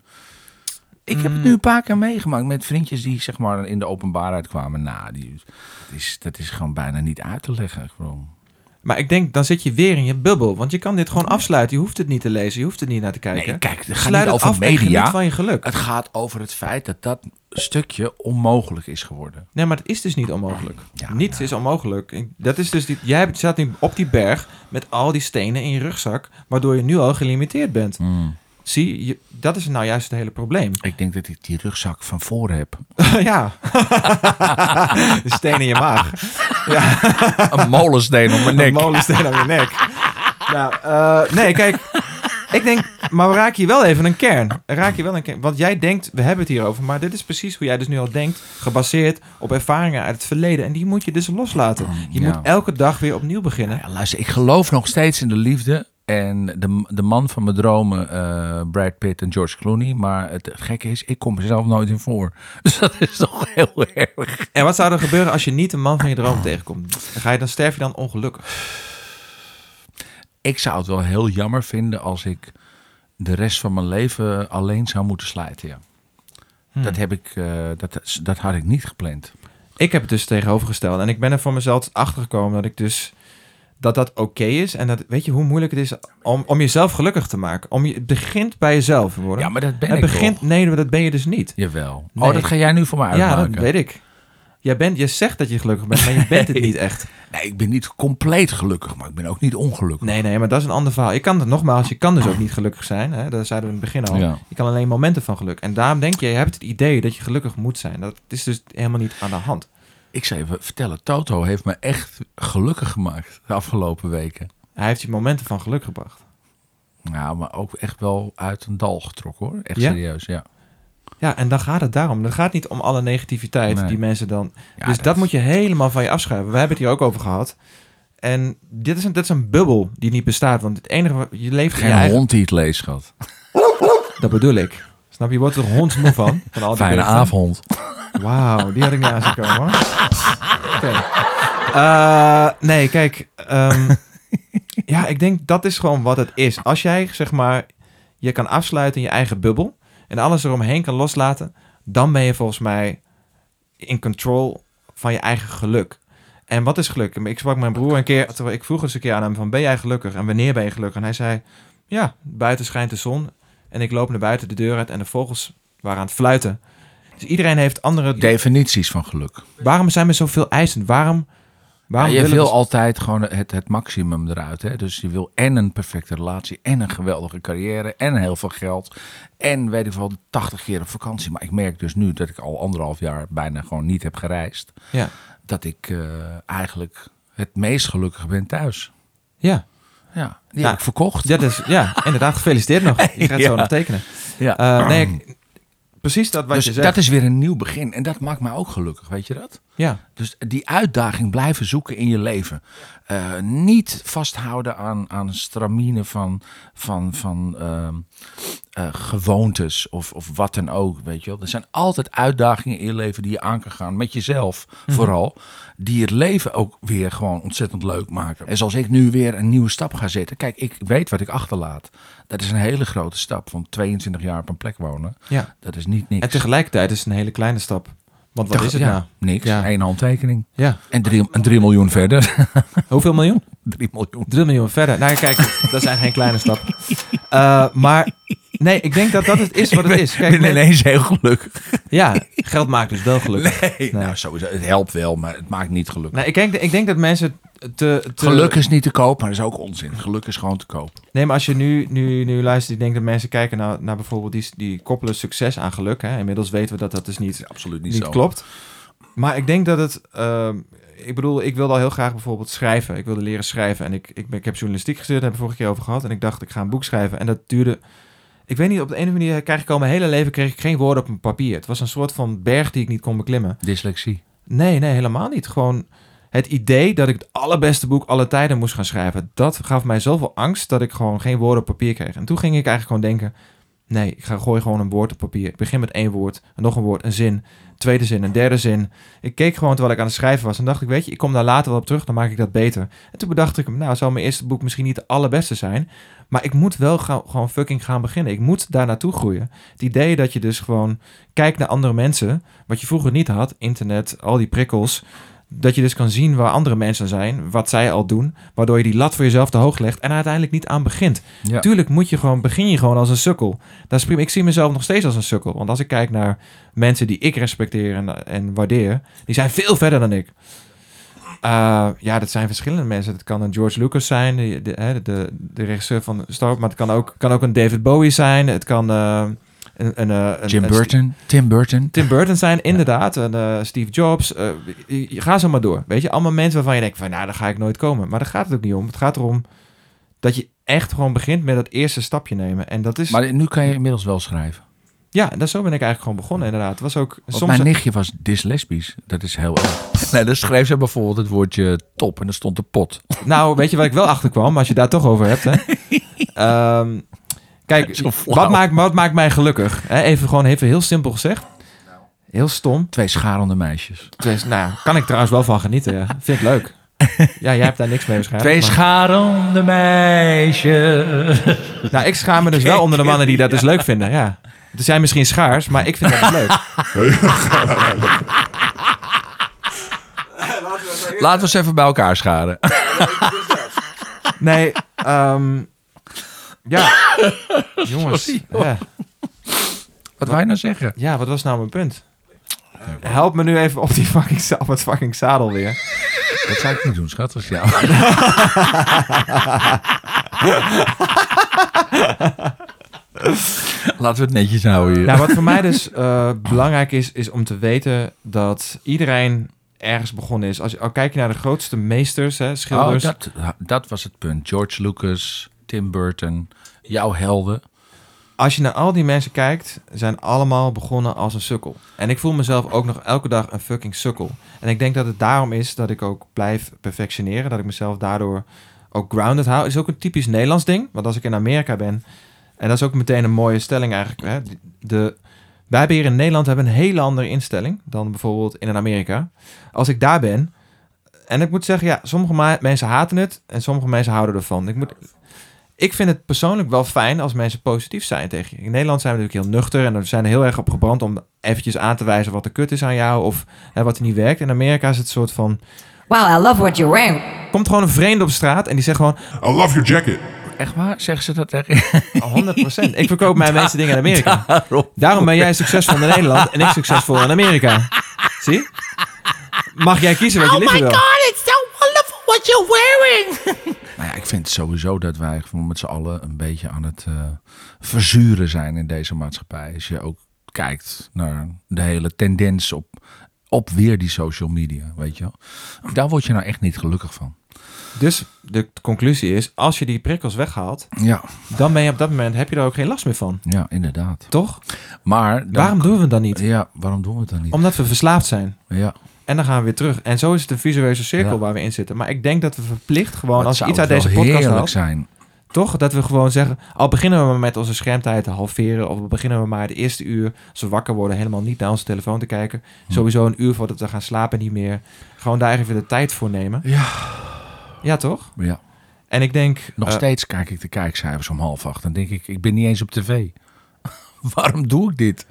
Ik heb het Mm. nu een paar keer meegemaakt met vriendjes die zeg maar in de openbaarheid kwamen. Nou, die, dat, is, dat is gewoon bijna niet uit te leggen. Gewoon. Maar ik denk, dan zit je weer in je bubbel. Want je kan dit gewoon afsluiten. Je hoeft het niet te lezen. Je hoeft er niet naar te kijken. Nee, kijk, het gaat Sluit niet het over af media. van je geluk. Het gaat over het feit dat dat stukje onmogelijk is geworden. Nee, maar het is dus niet onmogelijk. Ja, Niets is onmogelijk. Dat is dus die, jij staat nu op die berg met al die stenen in je rugzak, waardoor je nu al gelimiteerd bent. Zie, je, dat is nou juist het hele probleem. Ik denk dat ik die rugzak van voren heb. ja. de steen in je maag. Een molensteen om mijn Een nek. molensteen aan je nek. Nou, eh, nee, kijk. Ik denk, maar we raken hier wel even een kern. Raak je wel een kern. Want jij denkt, we hebben het hierover, maar dit is precies hoe jij dus nu al denkt. Gebaseerd op ervaringen uit het verleden. En die moet je dus loslaten. Je Ja. moet elke dag weer opnieuw beginnen. Ja, luister, ik geloof nog steeds in de liefde. En de, de man van mijn dromen, eh, Brad Pitt en George Clooney. Maar het, gekke is, ik kom er zelf nooit in voor. Dus dat is toch heel erg. En wat zou er gebeuren als je niet de man van je droom tegenkomt? Dan, ga je, dan sterf je dan ongelukkig. Ik zou het wel heel jammer vinden als ik de rest van mijn leven alleen zou moeten slijten. Ja. Dat, heb ik, eh, dat, dat had ik niet gepland. Ik heb het dus tegenovergesteld. En ik ben er voor mezelf achter gekomen dat ik dus dat dat oké is. En dat weet je hoe moeilijk het is om, om jezelf gelukkig te maken. Om je, het begint bij jezelf worden. Ja, maar dat ben het ik begint, toch? nee, maar dat ben je dus niet. Jawel. Nee. Oh, dat ga jij nu voor mij Ja, uitmaken. dat weet ik. Jij bent, je zegt dat je gelukkig bent, maar je bent het niet echt. Nee, ik ben niet compleet gelukkig, maar ik ben ook niet ongelukkig. Nee, nee, maar dat is een ander verhaal. Je kan het nogmaals, je kan dus ook niet gelukkig zijn. Hè? Dat zeiden we in het begin al. Ja. Je kan alleen momenten van geluk. En daarom denk je, je hebt het idee dat je gelukkig moet zijn. Dat is dus helemaal niet aan de hand. Ik zou even vertellen, Toto heeft me echt gelukkig gemaakt de afgelopen weken. Hij heeft je momenten van geluk gebracht. Ja, maar ook echt wel uit een dal getrokken hoor. Echt Ja? serieus, ja. Ja, en dan gaat het daarom. Het gaat niet om alle negativiteit Nee. die mensen dan... Ja, dus dat... dat- moet je helemaal van je afschuiven. We hebben het hier ook over gehad. En dit is een, dit is een bubbel die niet bestaat. Want het enige wat je leeft Geen je eigen... hond die het leest, schat. Dat bedoel ik. Snap je? Je wordt er hondsmoe van. van al die Fijne avond. Wauw, die had ik niet aan zien komen. Eh, nee, kijk. ehm, ja, ik denk dat is gewoon wat het is. Als jij, zeg maar, je kan afsluiten in je eigen bubbel... en alles eromheen kan loslaten... dan ben je volgens mij in control van je eigen geluk. En wat is geluk? Ik sprak mijn broer een keer, ik vroeg eens een keer aan hem van, ben jij gelukkig? En wanneer ben je gelukkig? En hij zei, ja, buiten schijnt de zon en ik loop naar buiten de deur uit en de vogels waren aan het fluiten. Dus iedereen heeft andere... Definities van geluk. Waarom zijn we zoveel eisend? Waarom... waarom Ja, je wil we- altijd gewoon het, het maximum eruit. Hè? Dus je wil en een perfecte relatie, en een geweldige carrière, en heel veel geld. En weet ik wel, 80 keer op vakantie. Maar ik merk dus nu dat ik al anderhalf jaar bijna gewoon niet heb gereisd. Ja, Dat ik eh, eigenlijk het meest gelukkig ben thuis. ja. Ja, die Ja. heb ik verkocht. Ja, dus, ja, inderdaad. Gefeliciteerd nog. Je gaat Ja. zo nog tekenen. Ja. Eh, nee, ik- precies dat wat dus je zegt. dat is weer een nieuw begin. En dat maakt mij ook gelukkig, weet je dat? Ja, Dus die uitdaging blijven zoeken in je leven. Eh, niet vasthouden aan, aan stramine van, van, van ehm, eh, gewoontes of, of wat dan ook. Weet je wel. Er zijn altijd uitdagingen in je leven die je aan kan gaan. Met jezelf vooral. Die het leven ook weer gewoon ontzettend leuk maken. En zoals ik nu weer een nieuwe stap ga zetten. Kijk, ik weet wat ik achterlaat. Dat is een hele grote stap. Van 22 jaar op een plek wonen. ja. Dat is niet niks. En tegelijkertijd is het een hele kleine stap. Want wat is het ja, nou? Niks. Ja. Eén handtekening. Ja. En drie, en drie miljoen verder. Hoeveel miljoen? 3 miljoen. 3 miljoen verder. Nou, kijk, dat zijn geen kleine stappen. Eh, maar nee, ik denk dat dat het is wat het is. Kijk, ik ben ineens heel gelukkig. ja, geld maakt dus wel gelukkig. Nee, nou sowieso. Het helpt wel, maar het maakt niet gelukkig. Nee, ik denk, ik denk dat mensen te, te... Geluk is niet te koop, maar dat is ook onzin. Geluk is gewoon te koop. Nee, maar als je nu, nu, nu luistert, ik denk dat mensen kijken naar, naar bijvoorbeeld die, die koppelen succes aan geluk. Hè. Inmiddels weten we dat dat dus niet, Absoluut niet, niet zo. klopt. Maar ik denk dat het... ehm, ik bedoel, ik wilde al heel graag bijvoorbeeld schrijven. Ik wilde leren schrijven. En ik, ik, ben, ik heb journalistiek gestudeerd, daar hebben we vorige keer over gehad. En ik dacht, ik ga een boek schrijven. En dat duurde... Ik weet niet, op de ene manier krijg ik al mijn hele leven kreeg ik geen woorden op een papier. Het was een soort van berg die ik niet kon beklimmen. Dyslexie. Nee, nee, helemaal niet. Gewoon het idee dat ik het allerbeste boek alle tijden moest gaan schrijven. Dat gaf mij zoveel angst dat ik gewoon geen woorden op papier kreeg. En toen ging ik eigenlijk gewoon denken... Nee, ik ga gooi gewoon een woord op papier. Ik begin met één woord, nog een woord, een zin, tweede zin, een derde zin. Ik keek gewoon terwijl ik aan het schrijven was en dacht ik, weet je, ik kom daar later wel op terug, dan maak ik dat beter. En toen bedacht ik, nou, zou mijn eerste boek misschien niet de allerbeste zijn, maar ik moet wel gewoon fucking gaan beginnen. Ik moet daar naartoe groeien. Het idee dat je dus gewoon kijkt naar andere mensen, wat je vroeger niet had, internet, al die prikkels, dat je dus kan zien waar andere mensen zijn, wat zij al doen, waardoor je die lat voor jezelf te hoog legt en uiteindelijk niet aan begint. Ja. Tuurlijk moet je gewoon, begin je gewoon als een sukkel. Dat is prima. Ik zie mezelf nog steeds als een sukkel. Want als ik kijk naar mensen die ik respecteer en, en waardeer, die zijn veel verder dan ik. Uh, ja, dat zijn verschillende mensen. Het kan een George Lucas zijn, de, de, de, de regisseur van Star Wars, maar het kan ook, kan ook een David Bowie zijn. Het kan uh, een, een, een, Jim een Burton. Tim Burton. Tim Burton zijn, inderdaad. En, uh, Steve Jobs. Uh, je, ga zo maar door. Weet je, allemaal mensen waarvan je denkt van, nou, daar ga ik nooit komen. Maar daar gaat het ook niet om. Het gaat erom dat je echt gewoon begint met dat eerste stapje nemen. En dat is... Maar nu kan je inmiddels wel schrijven. Ja, dat, zo ben ik eigenlijk gewoon begonnen, inderdaad. Het was ook soms... mijn nichtje was dyslesbisch. Dat is heel erg. Nee, dan schreef ze bijvoorbeeld het woordje top en er stond de pot. Nou, weet je waar ik wel achter kwam, als je daar toch over hebt, hè? um, kijk, wat maakt, wat maakt mij gelukkig? Hè? Even gewoon even heel simpel gezegd. Heel stom. Twee scharende meisjes. Twee, nou, kan ik trouwens wel van genieten, ja. Vind ik leuk. Ja, jij hebt daar niks mee waarschijnlijk. Twee scharende meisjes. Nou, ik schaam me dus wel onder de mannen die dat dus leuk vinden, ja. Er zijn misschien schaars, maar ik vind dat dus leuk. Laten we eens even bij elkaar scharen. Nee, um, ja. Jongens. Ja. Wat wou je nou zeggen? Ja, wat was nou mijn punt? Help me nu even op, die fucking, op het fucking zadel weer. Dat zou ik niet doen, schat. Als jou. Laten we het netjes houden hier. Nou, wat voor mij dus uh, belangrijk is, is om te weten dat iedereen ergens begonnen is. Als je al kijk je naar de grootste meesters, hè, schilders. Oh, dat, dat was het punt. George Lucas, Tim Burton, jouw helden. Als je naar al die mensen kijkt, zijn allemaal begonnen als een sukkel. En ik voel mezelf ook nog elke dag een fucking sukkel. En ik denk dat het daarom is dat ik ook blijf perfectioneren. Dat ik mezelf daardoor ook grounded hou. Is ook een typisch Nederlands ding. Want als ik in Amerika ben, en dat is ook meteen een mooie stelling eigenlijk. Hè? De, wij hebben hier in Nederland hebben een hele andere instelling dan bijvoorbeeld in Amerika. Als ik daar ben, en ik moet zeggen, ja, sommige mensen haten het en sommige mensen houden ervan. Ik moet, ik vind het persoonlijk wel fijn als mensen positief zijn tegen je. In Nederland zijn we natuurlijk heel nuchter en we zijn er heel erg op gebrand om eventjes aan te wijzen wat er kut is aan jou of hè, wat er niet werkt. In Amerika is het soort van, Wow, I love what you're wearing. komt gewoon een vreemde op straat en die zegt gewoon, I love your jacket. Echt waar? Zeggen ze dat tegen 100%. Ik verkoop mijn mensen dingen in Amerika. Daarom. Daarom ben jij succesvol in Nederland en ik succesvol in Amerika. Zie? Mag jij kiezen wat je liever wil? it's so wonderful what you're wearing. nou ja, ik vind sowieso dat wij gewoon met z'n allen een beetje aan het eh, verzuren zijn in deze maatschappij. Als je ook kijkt naar de hele tendens op, op weer die social media, weet je wel. Daar word je nou echt niet gelukkig van. Dus de conclusie is, als je die prikkels weghaalt, Ja, dan ben je op dat moment, heb je er ook geen last meer van. ja inderdaad. Toch? Maar dan- Waarom doen we het dan niet? Ja, waarom doen we het dan niet? Omdat we verslaafd zijn. ja. En dan gaan we weer terug. En zo is het een visueuze cirkel Ja. waar we in zitten. Maar ik denk dat we verplicht gewoon, Wat als je iets uit deze podcast haalt, zijn. toch? Dat we gewoon zeggen, al beginnen we maar met onze schermtijd te halveren, of beginnen we maar de eerste uur, als we wakker worden, helemaal niet naar onze telefoon te kijken. Hm. Sowieso een uur voordat we gaan slapen niet meer. Gewoon daar even de tijd voor nemen. Ja. Ja, toch? Ja. En ik denk... Nog eh, steeds kijk ik de kijkcijfers om half acht. Dan denk ik, ik ben niet eens op tv. Waarom doe ik dit?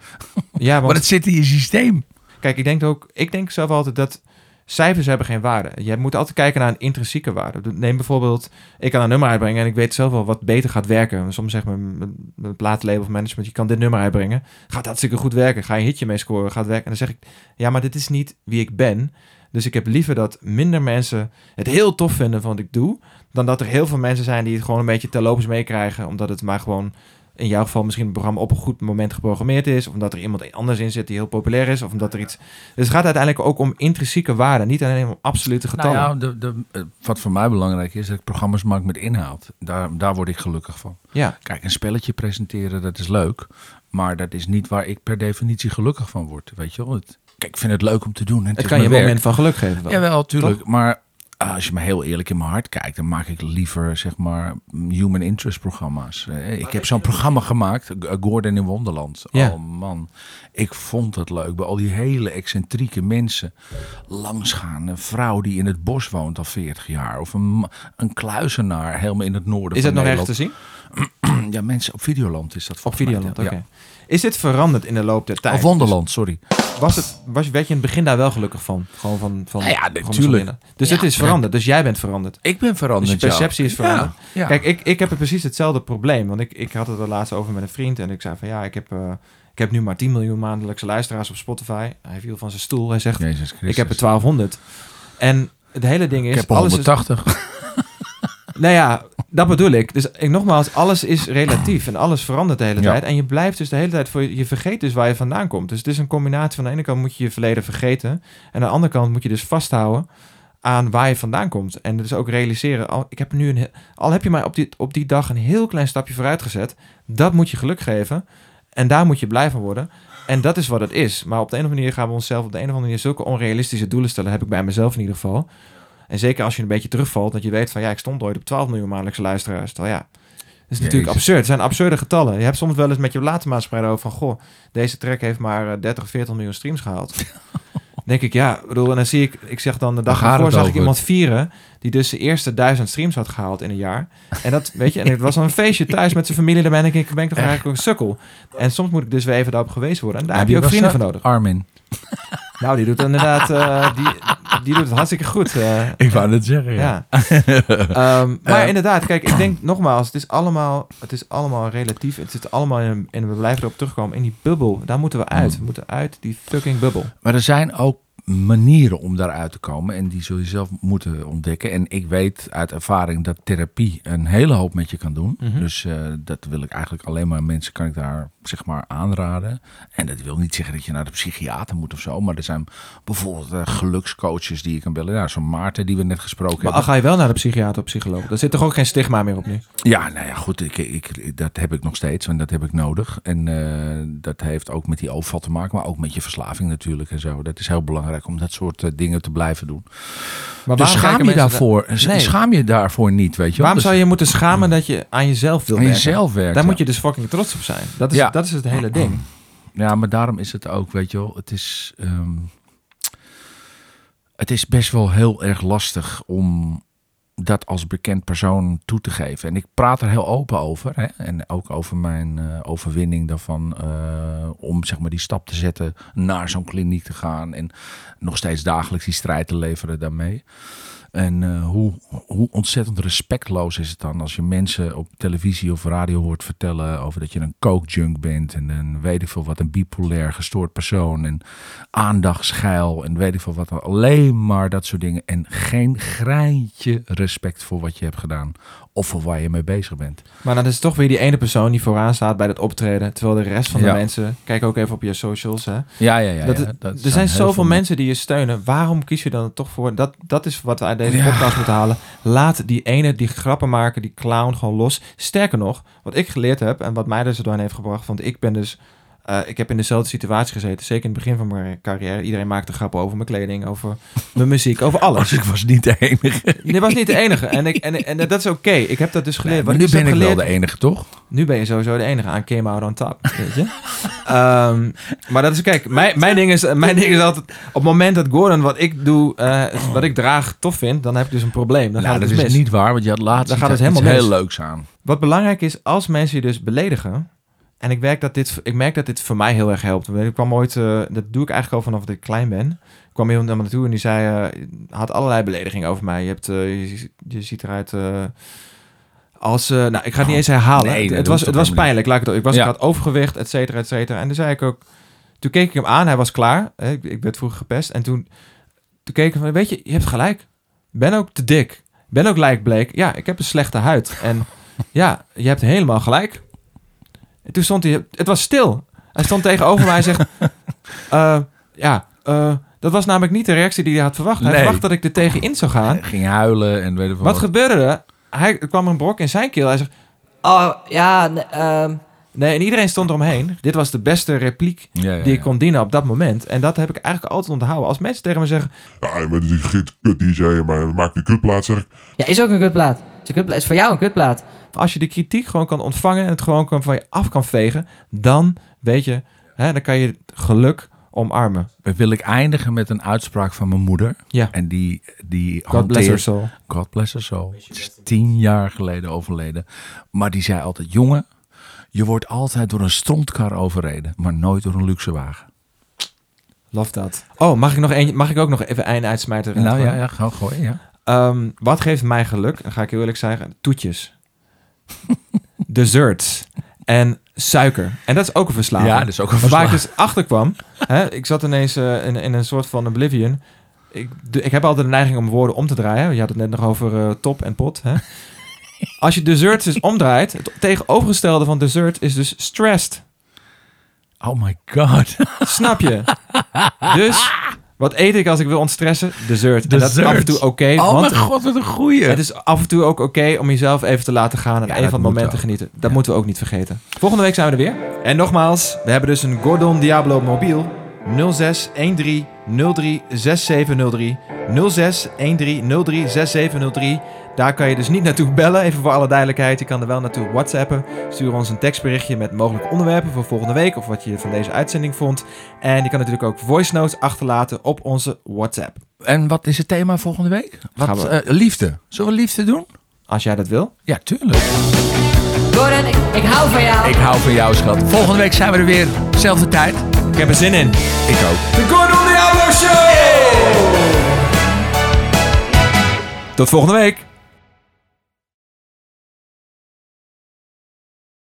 Ja, want Maar het zit in je systeem. Kijk, ik denk ook, ik denk zelf altijd dat cijfers hebben geen waarde. Je moet altijd kijken naar een intrinsieke waarde. Neem bijvoorbeeld, ik kan een nummer uitbrengen en ik weet zelf wel wat beter gaat werken. Soms zegt mijn, mijn, plaatlabel of management, je kan dit nummer uitbrengen. Gaat hartstikke goed werken. Ga je hitje mee scoren, gaat werken. En dan zeg ik, ja, maar dit is niet wie ik ben. Dus ik heb liever dat minder mensen het heel tof vinden van wat ik doe, dan dat er heel veel mensen zijn die het gewoon een beetje terloops meekrijgen, omdat het maar gewoon in jouw geval misschien een programma op een goed moment geprogrammeerd is, of omdat er iemand anders in zit die heel populair is, of omdat er iets. Dus het gaat uiteindelijk ook om intrinsieke waarde, niet alleen om absolute getallen. Nou ja, de, de, wat voor mij belangrijk is, dat ik programma's maak met inhoud. Daar, daar word ik gelukkig van. ja. Kijk, een spelletje presenteren, dat is leuk. Maar dat is niet waar ik per definitie gelukkig van word. Weet je wel? Het, kijk, ik vind het leuk om te doen. En het, kan je een moment van geluk geven. Wel. Jawel, tuurlijk. Maar als je me heel eerlijk in mijn hart kijkt, dan maak ik liever, zeg maar, human interest programma's. Eh, Ik heb zo'n programma gemaakt, G- Gordon in Wonderland. Ja. Oh man, ik vond het leuk. Bij al die hele excentrieke mensen langsgaan. Een vrouw die in het bos woont al 40 jaar. Of een, een kluizenaar helemaal in het noorden Is van het nog echt te zien? Ja, mensen, op Videoland is dat Op Videoland, oké. ja. Is dit veranderd in de loop der tijd? Of Wonderland, sorry. Dus was het, was, werd je in het begin daar wel gelukkig van? Gewoon van, van Nou ja, natuurlijk. Dus Ja, het is veranderd. Dus jij bent veranderd. Ik ben veranderd, Dus je perceptie is veranderd. Ja. Kijk, ik, ik heb precies hetzelfde probleem. Want ik, ik had het er laatst over met een vriend. En ik zei van ja, ik heb, eh, ik heb nu maar 10 miljoen maandelijkse luisteraars op Spotify. Hij viel van zijn stoel. Hij zegt, ik heb er 1200. En het hele ding is... Ik heb er alles is, 180. nou ja, dat bedoel ik. Dus ik, nogmaals, alles is relatief. En alles verandert de hele Ja. tijd. En je blijft dus de hele tijd voor je... Je vergeet dus waar je vandaan komt. Dus het is een combinatie van... de ene kant moet je je verleden vergeten. En aan de andere kant moet je dus vasthouden aan waar je vandaan komt. En dus ook realiseren, al, ik heb nu een, al heb je mij op die, op die dag een heel klein stapje vooruit gezet, dat moet je geluk geven. En daar moet je blij van worden. En dat is wat het is. Maar op de een of andere manier gaan we onszelf op de een of andere manier zulke onrealistische doelen stellen, heb ik bij mezelf in ieder geval. En zeker als je een beetje terugvalt, dat je weet van ja, ik stond ooit op 12 miljoen maandelijkse luisteraars. Terwijl ja, dat is natuurlijk absurd. Het zijn absurde getallen. Je hebt soms wel eens met je platenmaatschappij over van, goh, deze track heeft maar eh, 30, 40 miljoen streams gehaald. denk ik, ja, bedoel, en dan zie ik, ik zeg dan de dag ervoor zag ik iemand vieren die dus de eerste duizend streams had gehaald in een jaar. En dat, weet je, en het was dan een feestje thuis met zijn familie. Daar ben ik, ik ben ik toch eigenlijk een sukkel. En soms moet ik dus weer even daarop geweest worden. En daar Ja, heb je ook vrienden voor dat? nodig. Armin. Nou, die doet inderdaad, eh, die, die doet het hartstikke goed. eh. Ik wou het zeggen, Ja. Ehm, maar inderdaad, kijk, ik denk nogmaals, het is allemaal, het is allemaal relatief. Het zit allemaal in, en we blijven erop terugkomen, in die bubbel. Daar moeten we uit. We moeten uit die fucking bubbel. Maar er zijn ook manieren om daaruit te komen. En die zul je zelf moeten ontdekken. En ik weet uit ervaring dat therapie een hele hoop met je kan doen. Mhm. Dus eh, dat wil ik eigenlijk alleen maar mensen kan ik daar zeg maar aanraden. En dat wil niet zeggen dat je naar de psychiater moet of zo. Maar er zijn bijvoorbeeld eh, gelukscoaches die je kan bellen. Ja, zo'n Maarten die we net gesproken Maar hebben. al ga je wel naar de psychiater of psycholoog, daar zit toch ook geen stigma meer op nu? Ja, nou ja, goed. Ik, ik, dat heb ik nog steeds en dat heb ik nodig. En eh, dat heeft ook met die overval te maken, maar ook met je verslaving natuurlijk en zo. Dat is heel belangrijk om dat soort eh, dingen te blijven doen. Maar dus waarom schaam je daarvoor. Nee. Schaam je daarvoor niet, weet je. Waarom Dus zou je moeten schamen dat je aan jezelf wil aan werken? jezelf werkt. Daar ja. moet je dus fucking trots op zijn. Dat is, Ja. Dat is het hele ding. Ja, maar daarom is het ook, weet je wel, het is, ehm, het is best wel heel erg lastig om dat als bekend persoon toe te geven. En ik praat er heel open over. Hè? En ook over mijn eh, overwinning daarvan. eh, om zeg maar die stap te zetten naar zo'n kliniek te gaan. En nog steeds dagelijks die strijd te leveren daarmee. En eh, hoe, hoe ontzettend respectloos is het dan als je mensen op televisie of radio hoort vertellen over dat je een coke-junk bent en een weet ik veel wat, een bipolair gestoord persoon en aandachtsgeil en weet ik veel wat. Alleen maar dat soort dingen en geen greintje respect voor wat je hebt gedaan of voor waar je mee bezig bent. Maar dan is het toch weer die ene persoon die vooraan staat bij dat optreden. Terwijl de rest van de Ja. mensen... Kijk ook even op je socials, hè. Ja, ja, ja. dat, ja, dat er zijn zoveel veel mensen die je steunen. Waarom kies je dan toch voor? Dat, dat is wat we uit deze Ja. podcast moeten halen. Laat die ene, die grappen maken, die clown gewoon los. Sterker nog, wat ik geleerd heb en wat mij dus er doorheen heeft gebracht. Want ik ben dus... eh, ik heb in dezelfde situatie gezeten. Zeker in het begin van mijn carrière. Iedereen maakte grappen over mijn kleding, over mijn muziek, over alles. Dus ik was niet de enige. Dit was niet de enige. En, ik, en, en dat is oké. Ik heb dat dus geleerd. nu ik ben ik wel de enige, toch? nu ben je sowieso de enige aan came out on top, weet je. Ehm, maar dat is, kijk, mijn, mijn, ding is, mijn ding is altijd... Op het moment dat Gordon wat ik doe, eh, wat ik draag, tof vindt... dan heb ik dus een probleem. Dan Nou, gaat dat het dus is mis. niet waar, want je had laatst Dan gaat het helemaal heel leuks aan. Wat belangrijk is, als mensen je dus beledigen... en ik, werk dat dit, ik merk dat dit voor mij heel erg helpt. Ik kwam ooit... eh, dat doe ik eigenlijk al vanaf dat ik klein ben. Ik kwam iemand naar me naartoe en die zei... eh, had allerlei beledigingen over mij. Je, hebt, eh, je, je ziet eruit... als, nou, ik ga het niet eens herhalen. Nee, het, was, het was pijnlijk. Laat ik, het, ik was Ja. ik had overgewicht, et cetera, et cetera. En toen zei ik ook... Toen keek ik hem aan. Hij was klaar. Ik, ik werd vroeger gepest. En toen, toen keek ik van... Weet je, je hebt gelijk. Ik ben ook te dik. Ik ben ook lijkbleek. Ja, ik heb een slechte huid. En ja, je hebt helemaal gelijk. En toen stond hij... Het was stil. Hij stond tegenover mij en zegt... eh, ja, eh, dat was namelijk niet de reactie die hij had verwacht. Hij Nee. verwacht dat ik er tegenin zou gaan. Hij ging huilen en weet ik veel Wat gebeurde er? Hij, er kwam een brok in zijn keel. Hij zegt... Oh, ja, nee, ehm, Nee, en iedereen stond eromheen. Dit was de beste repliek Ja, ja, die ik kon dienen op dat moment. En dat heb ik eigenlijk altijd onthouden. Als mensen tegen me zeggen... Ja, maar die giet kut DJ, maar maak die kutplaat, zeg ik. ja, is ook een kutplaat. Kutplaat. is voor jou een kutplaat. Als je de kritiek gewoon kan ontvangen... en het gewoon kan van je af kan vegen... dan weet je... Hè, dan kan je geluk omarmen. Dan wil ik eindigen met een uitspraak van mijn moeder. Ja. En die, die God bless her soul. God bless her soul. Het is tien jaar geleden overleden. Maar die zei altijd, jongen, je wordt altijd door een strontkar overreden, maar nooit door een luxe wagen. Love dat. Oh, mag ik, nog een, mag ik ook nog even een uitsmijter? Nou ja, ja, ga gooien, ja. Ehm, wat geeft mij geluk? Dan ga ik heel eerlijk zeggen. Toetjes. Desserts. En suiker. En dat is ook een verslaving. Ja, dat is ook een Maar Waar ik verslaving. dus achter kwam. ik zat ineens eh, in, in een soort van oblivion. Ik, de- ik heb altijd de neiging om woorden om te draaien. Je had het net nog over eh, top en pot. Hè? Als je desserts dus omdraait. Het tegenovergestelde van dessert is dus stressed. Oh my god. Snap je? Dus, wat eet ik als ik wil ontstressen? Dessert. En dat is af en toe oké. oh want mijn god, wat een goeie. het is af en toe ook oké om jezelf even te laten gaan en Ja, even van het moment te genieten. Dat moeten we ook niet vergeten. Volgende week zijn we er weer. En nogmaals, we hebben dus een Gordon Diablo mobiel. 06 13 03 6703. 06 13 03 6703. Daar kan je dus niet naartoe bellen, even voor alle duidelijkheid. Je kan er wel naartoe whatsappen. Stuur ons een tekstberichtje met mogelijke onderwerpen voor volgende week of wat je van deze uitzending vond. En je kan natuurlijk ook voice notes achterlaten op onze WhatsApp. En wat is het thema volgende week? Wat, we- eh, liefde. Zullen we liefde doen? Als jij dat wil. Ja, tuurlijk. Gordon, ik, ik hou van jou. Ik hou van jou, schat. Volgende week zijn we er weer. Zelfde tijd. Ik heb er zin in. Ik ook. De Gordon Diablo Show! Tot volgende week.